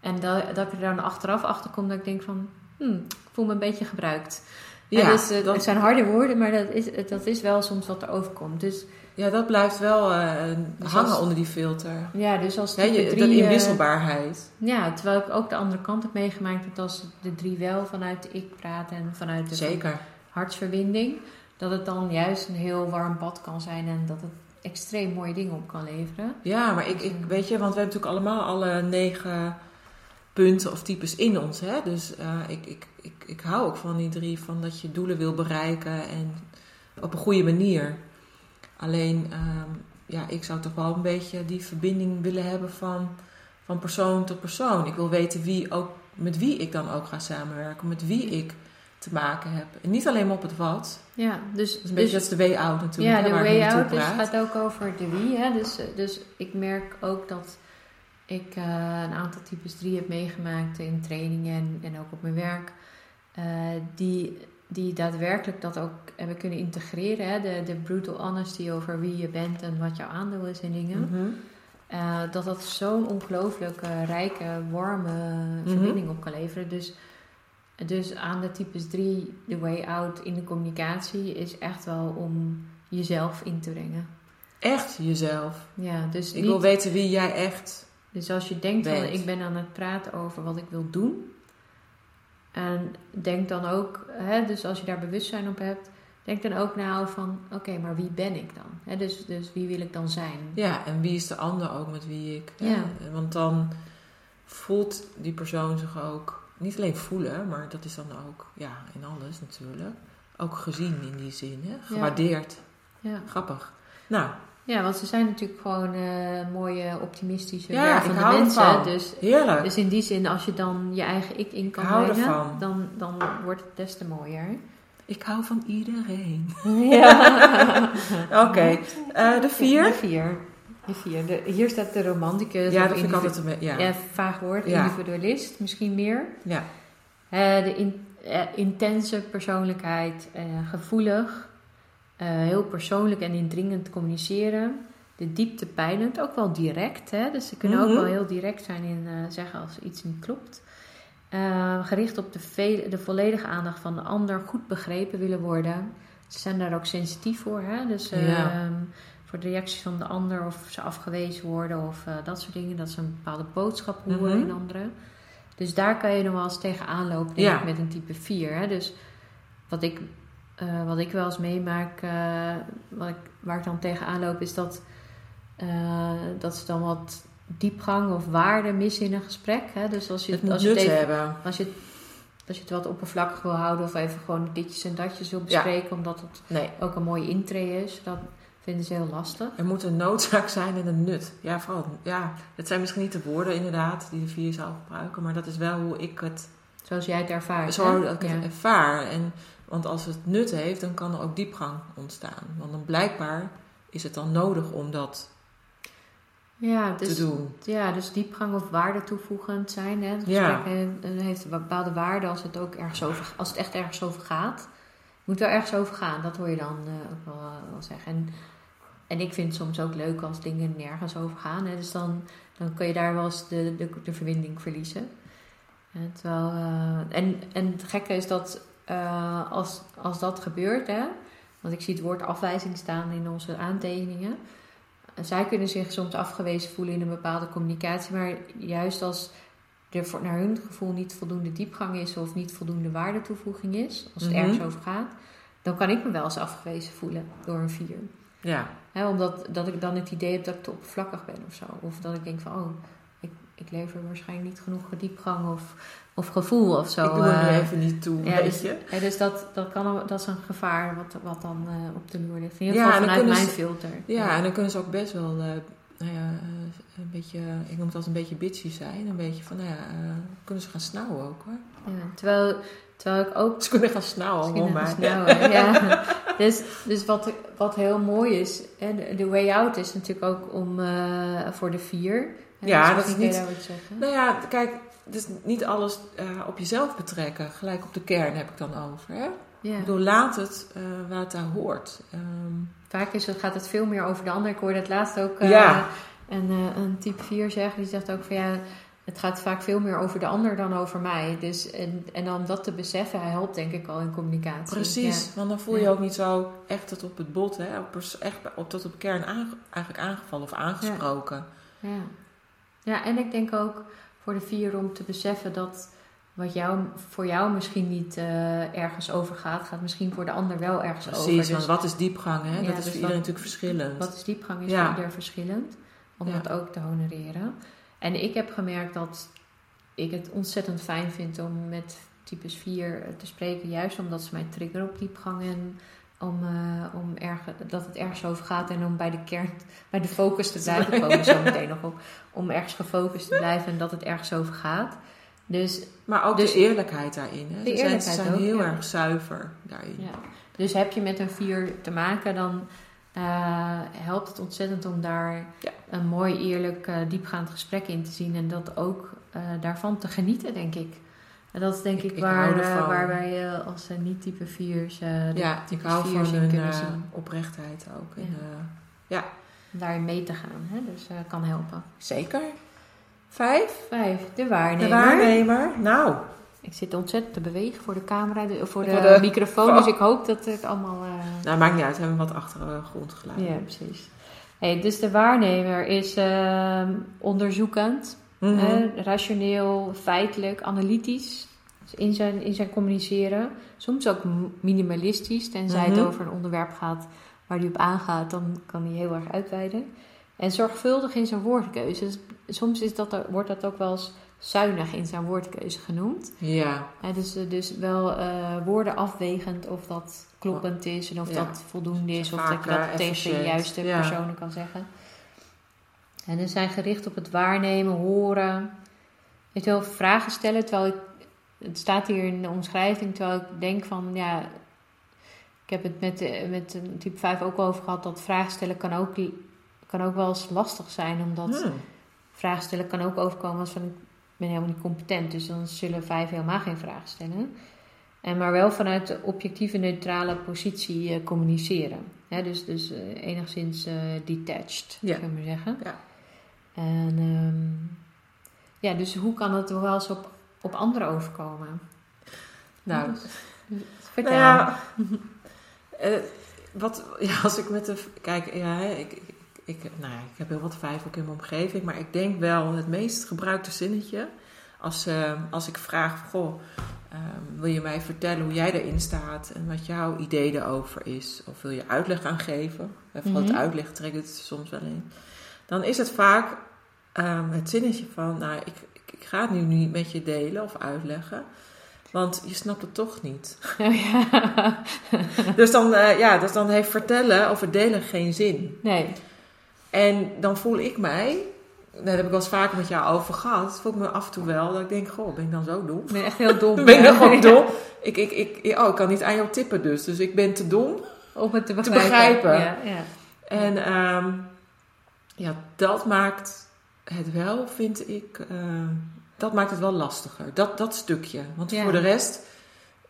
En dat, dat ik er dan achteraf achter kom dat ik denk van, hmm, ik voel me een beetje gebruikt. Ja, dus, uh, dat het zijn harde woorden, maar dat is, dat is wel soms wat er overkomt. Dus, ja, dat blijft wel uh, dus hangen als, onder die filter. Ja, dus als ja, je, drie, dat inwisselbaarheid. Uh, ja, terwijl ik ook de andere kant heb meegemaakt dat als de drie wel vanuit de ik praten en vanuit de Zeker. hartsverbinding, dat het dan juist een heel warm bad kan zijn en dat het extreem mooie dingen op kan leveren. Ja, maar ik, ik weet je, want we hebben natuurlijk allemaal alle negen punten of types in ons. Hè? Dus uh, ik, ik, ik, ik hou ook van die drie, van dat je doelen wil bereiken en op een goede manier. Alleen, uh, ja, ik zou toch wel een beetje die verbinding willen hebben van, van persoon tot persoon. Ik wil weten wie ook, met wie ik dan ook ga samenwerken, met wie ik te maken heb. En niet alleen maar op het wat. Ja, dus, dat is een beetje dus, dat is de way out natuurlijk. Ja, de way out dus gaat ook over de wie. Hè? Dus, dus ik merk ook dat ik uh, een aantal types 3 heb meegemaakt in trainingen en, en ook op mijn werk. Uh, die, die daadwerkelijk dat ook hebben kunnen integreren. Hè? De, de brutal honesty over wie je bent en wat jouw aandeel is in dingen. Mm -hmm. uh, dat dat zo'n ongelooflijk rijke, warme mm -hmm. verbinding op kan leveren. Dus, dus aan de types 3, de way out in de communicatie is echt wel om jezelf in te brengen. Echt jezelf? Ja, dus Ik niet, wil weten wie jij echt dus als je denkt van ik ben aan het praten over wat ik wil doen. En denk dan ook, hè, dus als je daar bewustzijn op hebt, denk dan ook nou van oké, okay, maar wie ben ik dan? Hè, dus, dus wie wil ik dan zijn? Ja, en wie is de ander ook met wie ik. Ja. Want dan voelt die persoon zich ook, niet alleen voelen, maar dat is dan ook, ja, in alles natuurlijk, ook gezien in die zin, hè? gewaardeerd. Ja. ja. Grappig. Nou, ja, want ze zijn natuurlijk gewoon uh, mooie, optimistische, ja, werkende mensen. Dus, Heerlijk. Dus in die zin, als je dan je eigen ik in kan brengen. Dan, dan wordt het des te mooier. Ik hou van iedereen. Ja. Oké, okay. uh, de vier. De vier. De vier. De, hier staat de romanticus. Ja, dat vind ik altijd een ja. ja. vaag woord. Ja. Individualist, misschien meer. Ja. Uh, de in, intense persoonlijkheid, gevoelig. Uh, heel persoonlijk en indringend communiceren. De diepte peilend, ook wel direct. Hè? Dus ze kunnen mm -hmm. ook wel heel direct zijn in uh, zeggen als iets niet klopt. Uh, gericht op de, de volledige aandacht van de ander, goed begrepen willen worden. Ze zijn daar ook sensitief voor. Hè? Dus ja. voor de reacties van de ander, of ze afgewezen worden of dat soort dingen. Dat ze een bepaalde boodschap horen -hmm. in anderen. Dus daar kan je nog wel eens tegenaan lopen ja. met een type 4. Hè? Dus wat ik uh, wat ik wel eens meemaak, uh, wat ik, waar ik dan tegenaan loop, is dat, uh, dat ze dan wat diepgang of waarde missen in een gesprek. Hè? Dus als je het, als je het even, hebben. Als je, als je het wat oppervlakkig wil houden of even gewoon ditjes en datjes wil bespreken, ja. omdat het nee. ook een mooie intree is, dan vinden ze heel lastig. Er moet een noodzaak zijn en een nut. Ja, vooral. Ja, het zijn misschien niet de woorden inderdaad die de vier zou gebruiken, maar dat is wel hoe ik het. Zoals jij het ervaart. Zo ik het ja. ervaar. En want als het nut heeft, dan kan er ook diepgang ontstaan. Want dan blijkbaar is het dan nodig om dat ja, dus, te doen. Ja, dus diepgang of waarde toevoegend zijn. Hè. Het ja. heeft een bepaalde waarde als het, ook ergens over, als het echt ergens over gaat. moet wel ergens over gaan, dat hoor je dan ook wel, wel zeggen. En, en ik vind het soms ook leuk als dingen nergens over gaan. Hè? Dus dan, dan kun je daar wel eens de, de, de verbinding verliezen. En, terwijl, en, en het gekke is dat als, als dat gebeurt, hè, want ik zie het woord afwijzing staan in onze aantekeningen. Zij kunnen zich soms afgewezen voelen in een bepaalde communicatie, maar juist als er naar hun gevoel niet voldoende diepgang is of niet voldoende waardetoevoeging is, als het mhm. ergens over gaat, dan kan ik me wel eens afgewezen voelen door een vier. Ja. omdat dat ik dan het idee heb dat ik te oppervlakkig ben of zo. Of dat ik denk van, oh, ik, lever waarschijnlijk niet genoeg diepgang of of gevoel of zo. Ik doe er nu eh, even niet toe, ja, dus, ja, dus dat, dat, kan, dat is een gevaar wat, wat dan uh, op de loer ligt. In ieder geval vanuit mijn filter. Ja, en dan kunnen ze ook best wel... Uh, nou ja, een beetje, ik noem het als een beetje bitchy zijn. Een beetje van, nou ja, kunnen ze gaan snauwen ook hoor. Ja, terwijl, terwijl ik ook... Ze kunnen gaan snauwen, gewoon maar. Snauwen, ja. Dus, dus wat, wat heel mooi is, de, de way out is natuurlijk ook om voor de vier... Ja, dat is niet... Nou ja, kijk, dus niet alles uh, op jezelf betrekken. Gelijk op de kern heb ik dan over. Hè? Ja. Ik bedoel, laat het uh, waar het daar hoort. Um, Vaak is het, gaat het veel meer over de ander. Ik hoorde het laatst ook uh, ja. een, een type 4 zeggen. Die zegt ook van ja, het gaat vaak veel meer over de ander dan over mij. Dus, en, en om dat te beseffen, hij helpt denk ik al in communicatie. Precies, ja. want dan voel je ook niet zo echt tot op het bot, hè? Op, echt op, tot op kern eigenlijk aangevallen of aangesproken. Ja. Ja, en ik denk ook voor de vier om te beseffen dat wat jou, voor jou misschien niet uh, ergens over gaat, gaat misschien voor de ander wel ergens Precies, over. Precies, dus, want wat is diepgang? Hè? dat is dus voor iedereen natuurlijk verschillend. Wat is diepgang is ja. voor ieder verschillend, om ja. dat ook te honoreren. En ik heb gemerkt dat ik het ontzettend fijn vind om met types 4 te spreken, juist omdat ze mij triggeren op diepgang en om, uh, om erger, dat het ergens over gaat en om bij de kern, bij de focus te blijven. komen zo meteen nog op. Om ergens gefocust te blijven en dat het ergens over gaat. Dus, maar ook dus, de eerlijkheid daarin. Hè? De eerlijkheid zijn, zijn heel erg zuiver daarin. Ja. Dus heb je met een vier te maken, dan uh, helpt het ontzettend om daar een mooi, eerlijk, uh, diepgaand gesprek in te zien. En dat ook daarvan te genieten, denk ik. En dat is denk ik, waar, uh, waar wij uh, als niet-type 4's uh, Ja, ik hou van hun oprechtheid ook. Ja. En, ja. Om daarin mee te gaan, hè? dus kan helpen. Zeker. Vijf? Vijf, de waarnemer. De waarnemer, nou. Ik zit ontzettend te bewegen voor de camera, de, voor, de, microfoon, dus ik hoop dat het allemaal... Nou, maakt niet uit, we hebben wat achtergrondgeluid. Ja, precies. Hey, dus de waarnemer is Mhm. rationeel, feitelijk, analytisch in zijn, in zijn communiceren. Soms ook minimalistisch, tenzij het mhm. over een onderwerp gaat waar hij op aangaat, dan kan hij heel erg uitweiden. En zorgvuldig in zijn woordkeuze. Dus soms is dat, wordt dat ook wel eens zuinig in zijn woordkeuze genoemd. Ja. dus, dus wel uh, woorden afwegend of dat kloppend is en of dat voldoende is, of dat je dat tegen de juiste personen kan zeggen. En ze zijn gericht op het waarnemen, horen. Weet je wel, vragen stellen. Terwijl ik, het staat hier in de omschrijving, terwijl ik denk van ja. Ik heb het met, met type 5 ook over gehad dat vragen stellen kan ook, kan ook wel eens lastig zijn. Omdat hmm. vragen stellen kan ook overkomen als van ik ben helemaal niet competent. Dus dan zullen 5 helemaal geen vragen stellen. En maar wel vanuit de objectieve neutrale positie uh, communiceren. dus dus uh, enigszins uh, detached, ja. maar zeggen. Ja. En um, ja, dus hoe kan het wel eens op, op anderen overkomen? Nou, dus, vertel. Nou ja, uh, wat, ja, als ik met de. Kijk, ja, ik, ik, ik, nou, ik heb heel wat vijf ook in mijn omgeving, maar ik denk wel het meest gebruikte zinnetje. Als, uh, als ik vraag, goh, uh, wil je mij vertellen hoe jij erin staat en wat jouw idee erover is? Of wil je uitleg aan geven? Vooral mm -hmm. het uitleg trekt het soms wel in dan is het vaak um, het zinnetje van, nou, ik, ik, ga het nu niet met je delen of uitleggen. Want je snapt het toch niet. Ja. dus, dan, uh, ja, dus dan heeft vertellen of het delen geen zin. Nee. En dan voel ik mij, daar heb ik wel eens vaker met jou over gehad, voel ik me af en toe wel dat ik denk, goh, ben ik dan zo dom? Ik ben echt heel dom. ben ik dan gewoon dom? Ik, ik, ik, oh, ik kan niet aan jou tippen dus, dus ik ben te dom om het te begrijpen. Te begrijpen. Ja, ja. En um, ja, dat maakt het wel, vind ik, uh, dat maakt het wel lastiger. Dat, dat stukje. Want voor de rest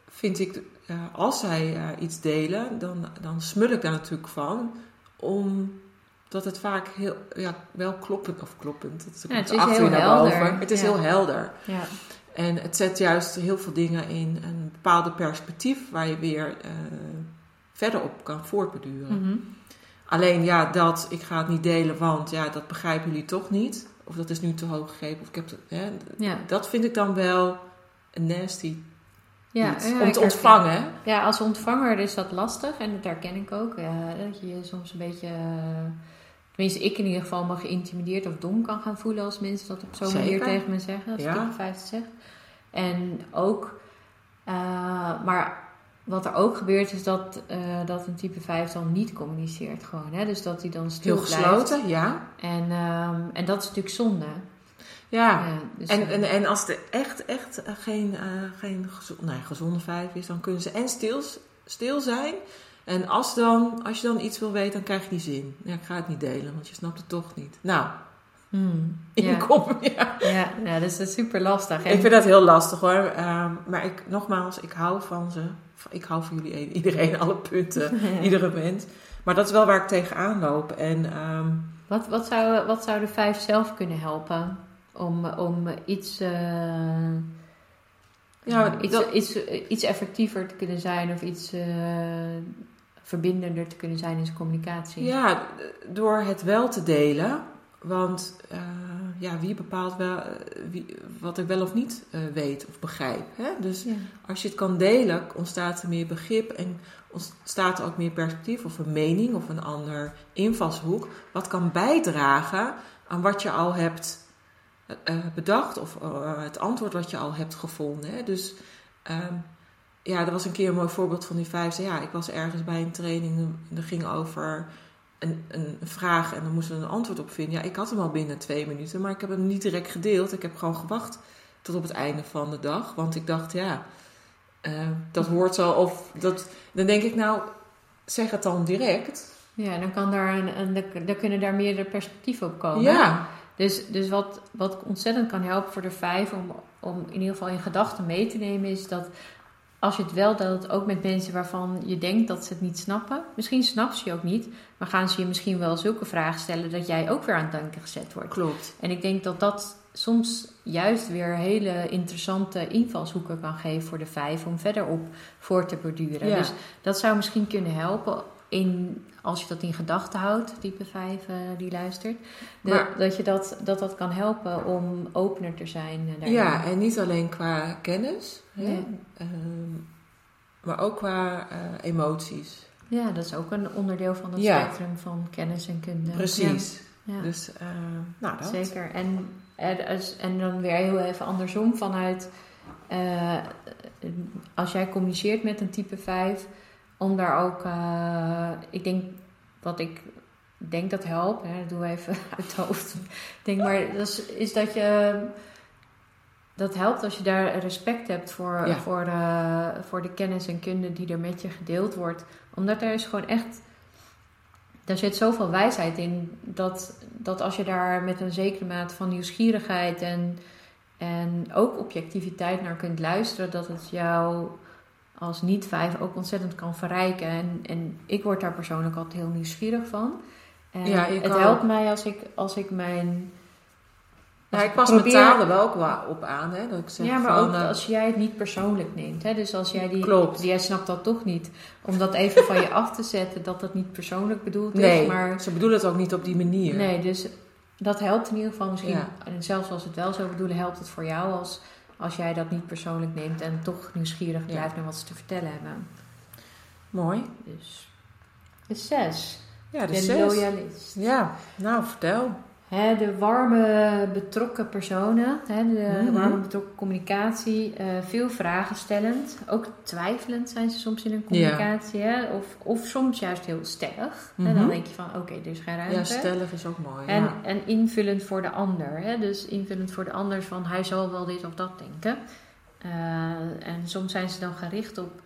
vind ik, uh, als zij uh, iets delen, dan, dan smul ik daar natuurlijk van. Omdat het vaak heel, ja, wel kloppend, of kloppend, dat is ja, het is heel helder. Het is heel helder. Ja. En het zet juist heel veel dingen in een bepaalde perspectief waar je weer verder op kan voortbeduren. Mm -hmm. Alleen ja, dat, ik ga het niet delen, want ja, dat begrijpen jullie toch niet. Of dat is nu te hoog gegeven. Of ik heb hè, ja. Dat vind ik dan wel een nasty ja, ja, om te ontvangen. Ja, als ontvanger is dat lastig en dat herken ik ook. Ja, dat je je soms een beetje, tenminste ik in ieder geval, me geïntimideerd of dom kan gaan voelen als mensen dat op zo'n manier tegen me zeggen. Als ja. ik het zeg. En ook, uh, maar wat er ook gebeurt is dat, uh, dat een type 5 dan niet communiceert gewoon. Hè? Dus dat hij dan stil Heel gesloten, ja. En, um, en dat is natuurlijk zonde. Ja, ja dus en, en, en als er echt, echt geen, uh, geen gezonde, nee, gezonde 5 is, dan kunnen ze en stil, stil zijn. En als, dan, als je dan iets wil weten, dan krijg je die zin. Ja, ik ga het niet delen, want je snapt het toch niet. Nou, Hmm, inkom. Ja. Ja. ja, dat is super lastig. Ik vind dat heel lastig hoor. Um, maar ik, nogmaals, ik hou van ze. Ik hou van jullie iedereen, alle punten, iedere mens. Maar dat is wel waar ik tegenaan loop. En, um, wat, wat, zou, wat zou de vijf zelf kunnen helpen om, om iets, uh, ja, iets, dat, iets, iets effectiever te kunnen zijn of iets uh, verbindender te kunnen zijn in zijn communicatie? Ja, door het wel te delen. Want uh, ja, wie bepaalt wel, uh, wie, wat ik wel of niet uh, weet of begrijp. Hè? Dus ja. als je het kan delen, ontstaat er meer begrip en ontstaat er ook meer perspectief of een mening of een ander invalshoek. Wat kan bijdragen aan wat je al hebt bedacht of het antwoord wat je al hebt gevonden. Hè? Dus um, ja, er was een keer een mooi voorbeeld van die vijf. Ja, ik was ergens bij een training en dat ging over een, een vraag en dan moesten we een antwoord op vinden. Ja, ik had hem al binnen twee minuten, maar ik heb hem niet direct gedeeld. Ik heb gewoon gewacht tot op het einde van de dag. Want ik dacht, ja, uh, dat hoort zo. Of dat, dan denk ik, nou, zeg het dan direct. Ja, dan kan daar een, een, dan kunnen daar meerdere perspectieven op komen. Ja. Dus, dus wat, wat ontzettend kan helpen voor de vijf om, om in ieder geval in gedachten mee te nemen, is dat als je het wel deelt, ook met mensen waarvan je denkt dat ze het niet snappen. Misschien snap ze je ook niet, maar gaan ze je misschien wel zulke vragen stellen dat jij ook weer aan het denken gezet wordt. Klopt. En ik denk dat dat soms juist weer hele interessante invalshoeken kan geven voor de vijf om verder op voor te borduren. Ja. Dus dat zou misschien kunnen helpen in, als je dat in gedachten houdt, type 5 uh, eh, die luistert, dat, je dat, dat dat kan helpen om opener te zijn. Uh, ja, en niet alleen qua kennis, hè, uh, maar ook qua eh, emoties. Ja, dat is ook een onderdeel van het ja. spectrum van kennis en kunde. Precies. Ja. Dus, eh, nou dat. Zeker. En, en dan weer heel even andersom vanuit, als jij communiceert met een type 5 om daar ook, uh, ik denk wat ik denk dat helpt, hè, dat doe even uit het hoofd. Ik denk maar, dat is, is, dat je, dat helpt als je daar respect hebt voor, voor, de, voor de kennis en kunde die er met je gedeeld wordt. Omdat er is gewoon echt, daar zit zoveel wijsheid in, dat, dat als je daar met een zekere mate van nieuwsgierigheid en, en ook objectiviteit naar kunt luisteren, dat het jou als niet-vijf ook ontzettend kan verrijken. En, en ik word daar persoonlijk altijd heel nieuwsgierig van. En ja, het helpt mij als ik, als ik mijn... Ja, ik pas probeer... mijn taal er wel op aan. Hè, dat ik zeg ja, maar ook uh... als jij het niet persoonlijk neemt. Hè, dus als jij die... Klopt. Jij snapt dat toch niet. Om dat even van je af te zetten, dat dat niet persoonlijk bedoeld nee, is. Maar... ze bedoelen het ook niet op die manier. Nee, dus dat helpt in ieder geval misschien. En zelfs als het wel zo bedoelen, helpt het voor jou als als jij dat niet persoonlijk neemt en toch nieuwsgierig blijft naar wat ze te vertellen hebben. Mooi. Dus de zes. Ja, de, de zes. loyalist. Ja, nou vertel de warme, betrokken personen, de mhm. warme, betrokken communicatie, uh, veel vragen stellend. Ook twijfelend zijn ze soms in hun communicatie. Hè? Of, of soms juist heel stellig. En dan mhm. denk je van, oké, er is geen ruimte. Ja, stellig is ook mooi. En, en invullend voor de ander. Hè? Dus invullend voor de ander van, hij zal wel dit of dat denken. Uh, en soms zijn ze dan gericht op,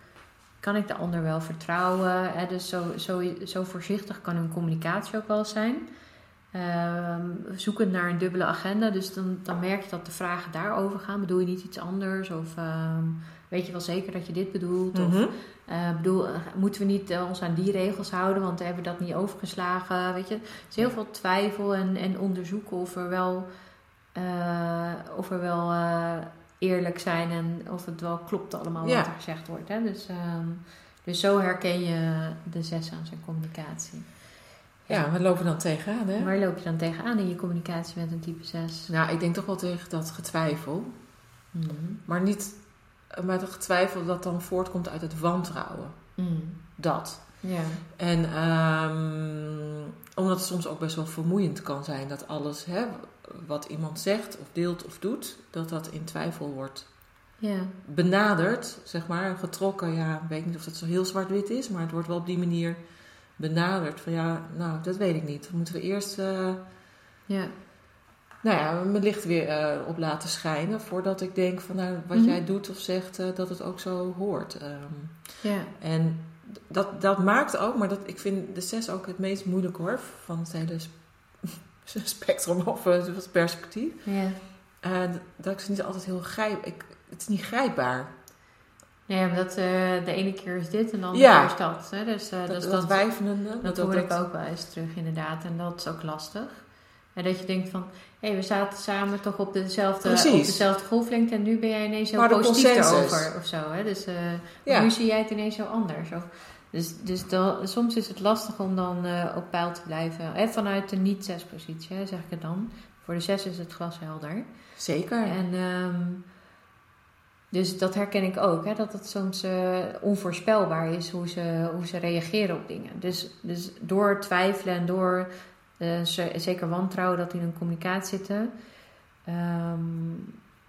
kan ik de ander wel vertrouwen? Hè? Dus zo, zo, zo voorzichtig kan hun communicatie ook wel zijn. Ehm, zoekend naar een dubbele agenda. Dus dan, dan merk je dat de vragen daarover gaan. Bedoel je niet iets anders? Of ehm, weet je wel zeker dat je dit bedoelt? Of Mhm. eh, bedoel, eh, moeten we niet eh, ons aan die regels houden? Want we hebben dat niet overgeslagen. Weet je, er is heel veel twijfel en, en onderzoeken of er wel, of er wel eerlijk zijn en of het wel klopt allemaal Ja. wat er gezegd wordt. Hè? Dus, ehm, dus zo herken je de zes aan zijn communicatie. Ja, waar lopen we dan tegenaan, hè? Waar loop je dan tegenaan in je communicatie met een type 6? Nou, ik denk toch wel tegen dat getwijfel. Mhm. Maar niet met het getwijfel dat dan voortkomt uit het wantrouwen. Mhm. Dat. Ja. En ehm, omdat het soms ook best wel vermoeiend kan zijn dat alles hè, wat iemand zegt of deelt of doet, dat dat in twijfel wordt Ja. benaderd, zeg maar, getrokken. Ja, ik weet niet of dat zo heel zwart-wit is, maar het wordt wel op die manier benaderd. Van ja, nou, dat weet ik niet. Dan moeten we eerst, eh, Ja. nou ja, mijn licht weer eh, op laten schijnen voordat ik denk van nou, wat Mhm. jij doet of zegt, eh, dat het ook zo hoort. Ehm, Ja. en dat, dat maakt ook, maar dat, ik vind de zes ook het meest moeilijk hoor, van het hele sp- spectrum of het perspectief. Ja. Dat ik ze niet altijd heel grijp. Ik, het is niet grijpbaar. Nee, omdat eh, de ene keer is dit en de andere Ja. keer is dat. Hè? Dus, eh, dat, dus dat, dat, dat hoor ik ook wel eens terug inderdaad. En dat is ook lastig. En dat je denkt van, hé, we zaten samen toch op dezelfde, Precies. op dezelfde golflengte en nu ben jij ineens zo Maar positief erover of zo. Hè? Dus Ja. nu zie jij het ineens zo anders. Of, dus dus dan, soms is het lastig om dan op peil te blijven. Hè? Vanuit de niet-zes-positie, hè, zeg ik het dan. Voor de zes is het glashelder. Zeker. En ehm, dus dat herken ik ook, hè, dat het soms eh, onvoorspelbaar is hoe ze, hoe ze reageren op dingen. Dus, dus door twijfelen en door ze- zeker wantrouwen dat die in een communicatie zitten. ehm,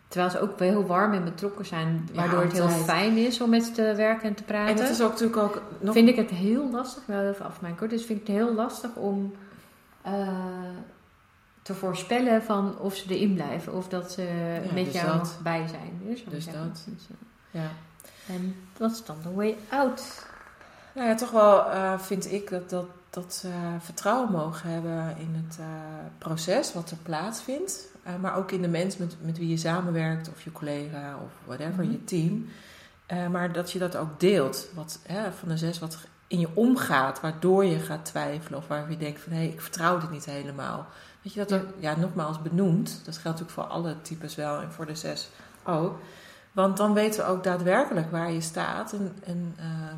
terwijl ze ook wel heel warm en betrokken zijn, Ja, waardoor het heel fijn is om met ze te werken en te praten. En dat is ook natuurlijk ook nog... Vind ik het heel lastig, wel even afmaken hoor. Dus vind ik het heel lastig om eh, te voorspellen van of ze erin blijven of dat ze Ja, met dus jou nog bij zijn. Dus, Dus dat. Dus, eh, ja. en dat is dan de way out. Nou ja, toch wel eh, vind ik dat, dat, dat ze vertrouwen mogen hebben in het eh, proces wat er plaatsvindt. Maar ook in de mens met, met wie je samenwerkt, of je collega of whatever, Mhm. je team. Maar dat je dat ook deelt. Wat, hè, van de zes wat in je omgaat, waardoor je gaat twijfelen. Of waar je denkt van, hé, ik vertrouw dit niet helemaal. Dat je dat Ja. ook, ja, nogmaals benoemt. Dat geldt natuurlijk voor alle types wel en voor de zes ook. Want dan weten we ook daadwerkelijk waar je staat en, en ehm,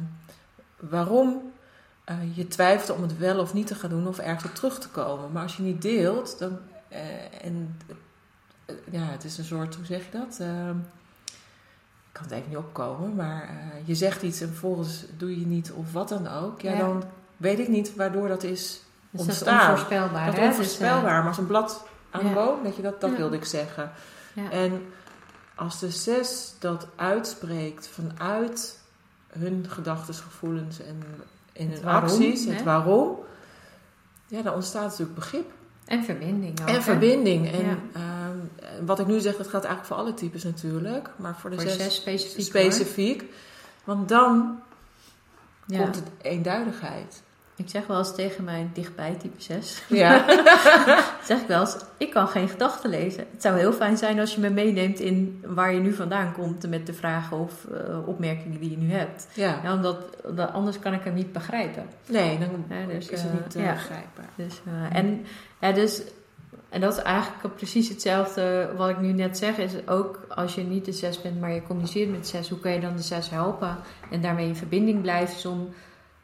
waarom eh, je twijfelt om het wel of niet te gaan doen of ergens op terug te komen. Maar als je niet deelt, dan. eh, en eh, ja, het is een soort, hoe zeg je dat? Ik kan het even niet opkomen, maar eh, je zegt iets en vervolgens doe je niet of wat dan ook. Ja, Ja. dan weet ik niet waardoor dat is Dus dat is onvoorspelbaar. dat? Dus, onvoorspelbaar, maar zo'n blad aan de boom, dat, je dat, dat wilde ik zeggen. eh, ja. En als de zes dat uitspreekt vanuit hun gedachten, gevoelens en in hun waarom, acties, hè? het waarom, ja, dan ontstaat natuurlijk begrip En verbinding ook. en hè? verbinding. En Ja. ehm, wat ik nu zeg, dat gaat eigenlijk voor alle types natuurlijk, maar voor de Voor zes zes specifiek. specifiek. Want dan. Ja. komt het eenduidigheid. Ik zeg wel eens tegen mijn dichtbij type 6. Ja, zeg ik wel eens, ik kan geen gedachten lezen. Het zou heel fijn zijn als je me meeneemt in waar je nu vandaan komt met de vragen of eh, opmerkingen die je nu hebt. ja. Ja, omdat, omdat anders kan ik hem niet begrijpen. nee, dan Ja, dus, is het eh, niet eh, ja. begrijpbaar. Dus, en, ja, dus, en dat is eigenlijk precies hetzelfde wat ik nu net zeg. Is ook als je niet de zes bent, maar je communiceert met de zes, hoe kan je dan de zes helpen? En daarmee in verbinding blijven om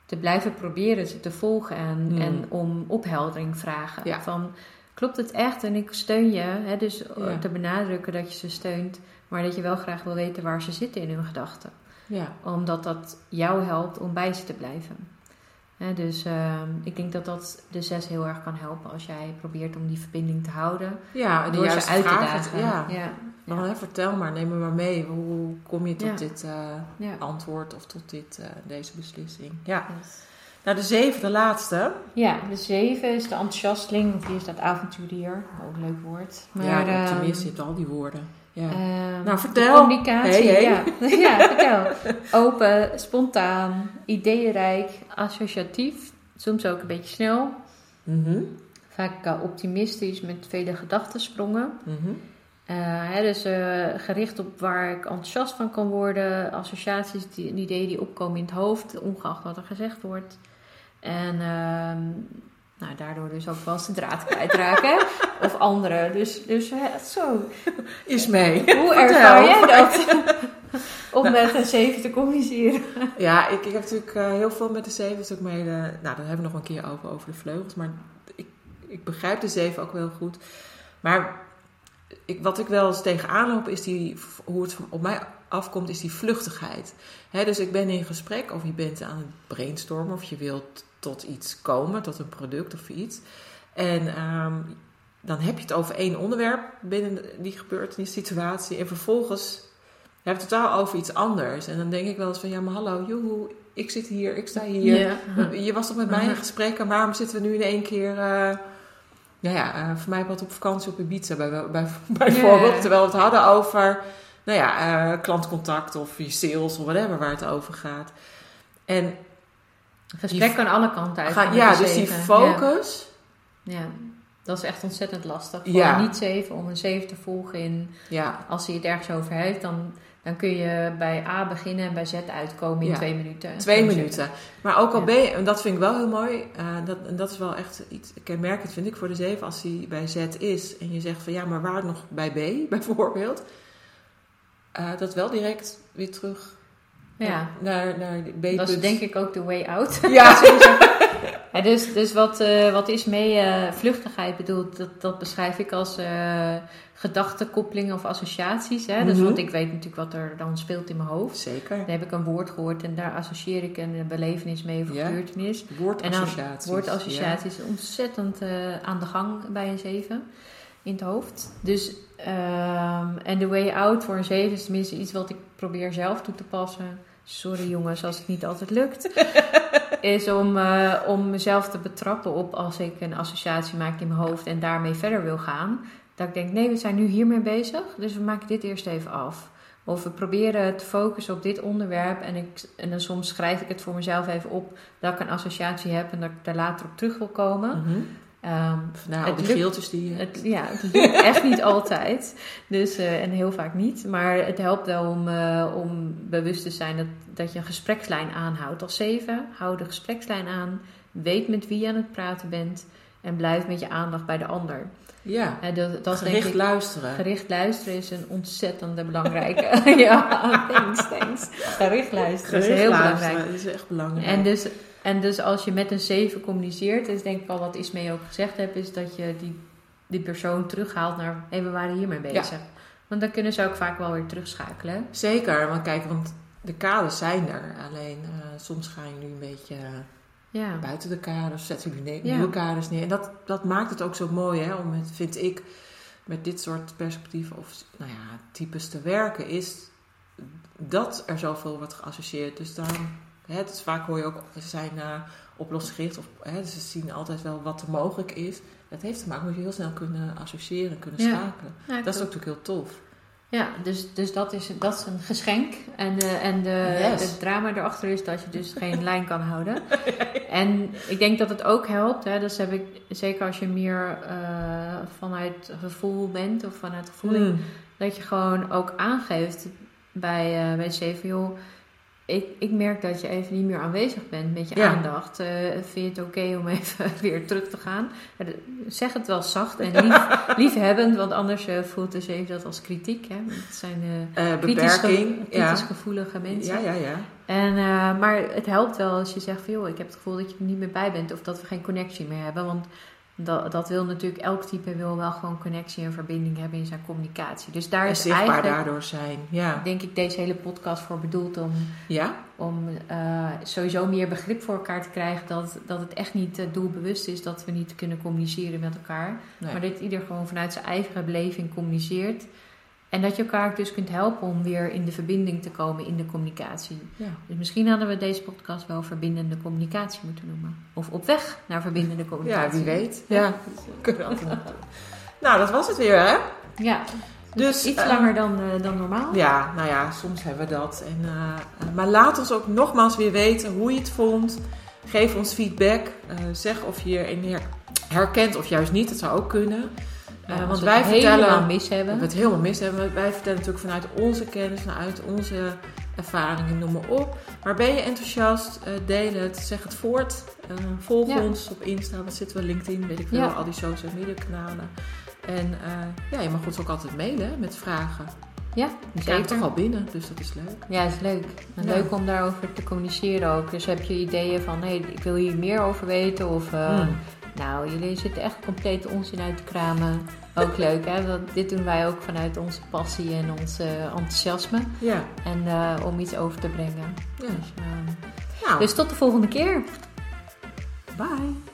te blijven proberen ze te volgen en, Hmm. en om opheldering vragen. Ja. Van, klopt het echt en ik steun je? Hè, dus eh, Ja. te benadrukken dat je ze steunt, maar dat je wel graag wil weten waar ze zitten in hun gedachten Ja, omdat dat jou helpt om bij ze te blijven. Dus ehm, ik denk dat dat de zes heel erg kan helpen als jij probeert om die verbinding te houden. ja de door ze uit te dagen. Ja. ja. Dan, hè, vertel maar, neem me maar mee. Hoe kom je tot Ja. dit eh, ja. antwoord of tot dit, eh, deze beslissing? Ja. Yes. Nou, de zevende, laatste. Ja, de zeven is de enthousiasteling, of hier staat avonturier. Ook een leuk woord. Maar, ja, ehm, optimist, je hebt al die woorden. Ja. ehm, Nou, vertel. Communicatie, Hey, hey. Ja. ja, vertel. Open, spontaan, ideeënrijk, associatief, soms ook een beetje snel. Mhm. vaak optimistisch met vele gedachtensprongen. Mhm. hè, dus gericht op waar ik enthousiast van kan worden, associaties, die, ideeën die opkomen in het hoofd, ongeacht wat er gezegd wordt. En ehm, nou, daardoor dus ook wel eens de draad kwijtraken. of anderen. Dus, dus zo. Is mee. Hoe ervaar jij dat? Om nou. met een zeven te communiceren. ja, ik, ik heb natuurlijk uh, heel veel met de zeven. ook mee, nou, daar hebben we nog een keer over, over de vleugels. Maar ik, ik begrijp de zeven ook wel goed. Maar ik, wat ik wel eens tegenaan loop, is die, hoe het op mij afkomt, is die vluchtigheid. dus ik ben in gesprek, of je bent aan het brainstormen, of je wilt tot iets komen, tot een product of iets. En ehm, dan heb je het over één onderwerp binnen die gebeurtenis, situatie. En vervolgens heb je het totaal over iets anders. En dan denk ik wel eens van, ja, maar hallo, joehoe, ik zit hier, ik sta hier. Je was toch met mij in gesprek en waarom zitten we nu in één keer... Uh, nou ja, uh, voor mij wat op vakantie op Ibiza bij, bij, bijvoorbeeld. Terwijl we het hadden over, nou ja, uh, klantcontact of je sales of whatever waar het over gaat. En gesprek kan alle kanten uit. ja, dus die focus. Ja. dat is echt ontzettend lastig. Voor ja. niet zeven, om een zeven te volgen in. Ja. Als hij het ergens over heeft, dan, dan kun je bij A beginnen en bij Z uitkomen in twee minuten. Twee minuten. Maar ook al ben je, en dat vind ik wel heel mooi, uh, dat, en dat is wel echt iets kenmerkend, vind ik, voor de zeven. Als hij bij Z is en je zegt van ja, maar waar nog bij B bijvoorbeeld, uh, dat wel direct weer terug ja. Naar, naar B. Dat is denk ik ook de way out. Ja. ja dus, dus wat, uh, wat is mee uh, vluchtigheid bedoeld, dat, dat beschrijf ik als gedachtekoppelingen of associaties. Hè? Dus, mhm. want ik weet natuurlijk wat er dan speelt in mijn hoofd. Zeker. Dan heb ik een woord gehoord en daar associeer ik een belevenis mee of ja. gebeurtenis. Woordassociaties. woordassociaties ja. ontzettend aan de gang bij een zeven in het hoofd. Dus, um, en de way out voor een zeven is tenminste iets wat ik probeer zelf toe te passen. Sorry jongens als het niet altijd lukt. is om, uh, om mezelf te betrappen op als ik een associatie maak in mijn hoofd en daarmee verder wil gaan. Dat ik denk, nee, we zijn nu hiermee bezig, dus we maken dit eerst even af. Of we proberen te focussen op dit onderwerp en, ik, en dan soms schrijf ik het voor mezelf even op dat ik een associatie heb en dat ik daar later op terug wil komen. Mm Um, nou, de geeltjes die je het, Ja, het lukt echt niet altijd. Dus, uh, en heel vaak niet. Maar het helpt wel om, uh, om bewust te zijn dat, dat je een gesprekslijn aanhoudt. Als zeven, hou de gesprekslijn aan. Weet met wie je aan het praten bent. En blijf met je aandacht bij de ander. Ja, uh, dat, dat gericht denk ik, luisteren. Gericht luisteren is een ontzettende belangrijke. ja, thanks, thanks. Gericht luisteren gericht is heel luisteren, belangrijk. Dat is echt belangrijk. En dus en dus als je met een 7 communiceert, is denk ik al wat Ismee ook gezegd heeft, is dat je die, die persoon terughaalt naar, hé, hey, we waren hiermee bezig. Want dan kunnen ze ook vaak wel weer terugschakelen. Zeker, want kijk, want de kaders zijn er. Alleen uh, soms ga je nu een beetje ja. buiten de kaders, zetten jullie nieuwe kaders neer. En dat, dat maakt het ook zo mooi, hè, om met, vind ik, met dit soort perspectieven of nou ja, types te werken, is dat er zoveel wordt geassocieerd. Dus dan Hè, dus vaak hoor je ook, ze zijn uh, oplossingsgericht of hè, ze zien altijd wel wat er mogelijk is. Dat heeft te maken met je heel snel kunnen associëren, kunnen schakelen. dat is ook natuurlijk heel tof. Ja, dus, dus dat, is, dat is een geschenk. En, uh, en de, het drama erachter is dat je dus geen lijn kan houden. En ik denk dat het ook helpt. Hè, dus heb ik, zeker als je meer uh, vanuit gevoel bent of vanuit gevoeling, mm. dat je gewoon ook aangeeft bij, uh, bij het joh ik, ik merk dat je even niet meer aanwezig bent met je aandacht. Uh, vind je het oké om even weer terug te gaan? zeg het wel zacht en lief, liefhebbend, want anders uh, voelt dus even dat als kritiek. Hè? Het zijn uh, kritisch, kritisch gevoelige mensen. Ja, ja, ja. En, maar het helpt wel als je zegt van joh, ik heb het gevoel dat je er niet meer bij bent of dat we geen connectie meer hebben. Want dat, dat wil natuurlijk, elk type wil wel gewoon connectie en verbinding hebben in zijn communicatie. Dus daar is zichtbaar eigenlijk, daardoor zijn, ja. denk ik, deze hele podcast voor bedoeld om, ja? om uh, sowieso meer begrip voor elkaar te krijgen. Dat, dat het echt niet uh, doelbewust is dat we niet kunnen communiceren met elkaar. Maar dat ieder gewoon vanuit zijn eigen beleving communiceert. En dat je elkaar dus kunt helpen om weer in de verbinding te komen in de communicatie. Ja. Dus misschien hadden we deze podcast wel verbindende communicatie moeten noemen. Of op weg naar verbindende communicatie. Ja, wie weet. Ja, kunnen we Nou, dat was het weer, hè? Ja. Dus, Iets uh, langer dan, uh, dan normaal. Ja, nou ja, soms hebben we dat. En, uh, maar laat ons ook nogmaals weer weten hoe je het vond. Geef ons feedback. zeg of je hier herkent of juist niet. Dat zou ook kunnen. Uh, want wij vertellen. mis hebben. we het helemaal mis hebben. Wij vertellen natuurlijk vanuit onze kennis, vanuit onze ervaringen, noem maar op. Maar ben je enthousiast? Uh, deel het, zeg het voort. Uh, volg ons op Insta, wat zitten we, LinkedIn, weet ik veel, al die social media kanalen. En ja, je mag ons ook altijd mailen met vragen. Ja, die zijn toch al binnen, dus dat is leuk. Ja, is leuk. En leuk om daarover te communiceren ook. Dus heb je ideeën van, hé, hey, ik wil hier meer over weten of... Hmm. Nou, jullie zitten echt compleet onzin uit te kramen. Ook leuk, hè? Dat, dit doen wij ook vanuit onze passie en ons enthousiasme. Ja. En uh, om iets over te brengen. Ja. Dus, uh, nou. dus tot de volgende keer. Bye.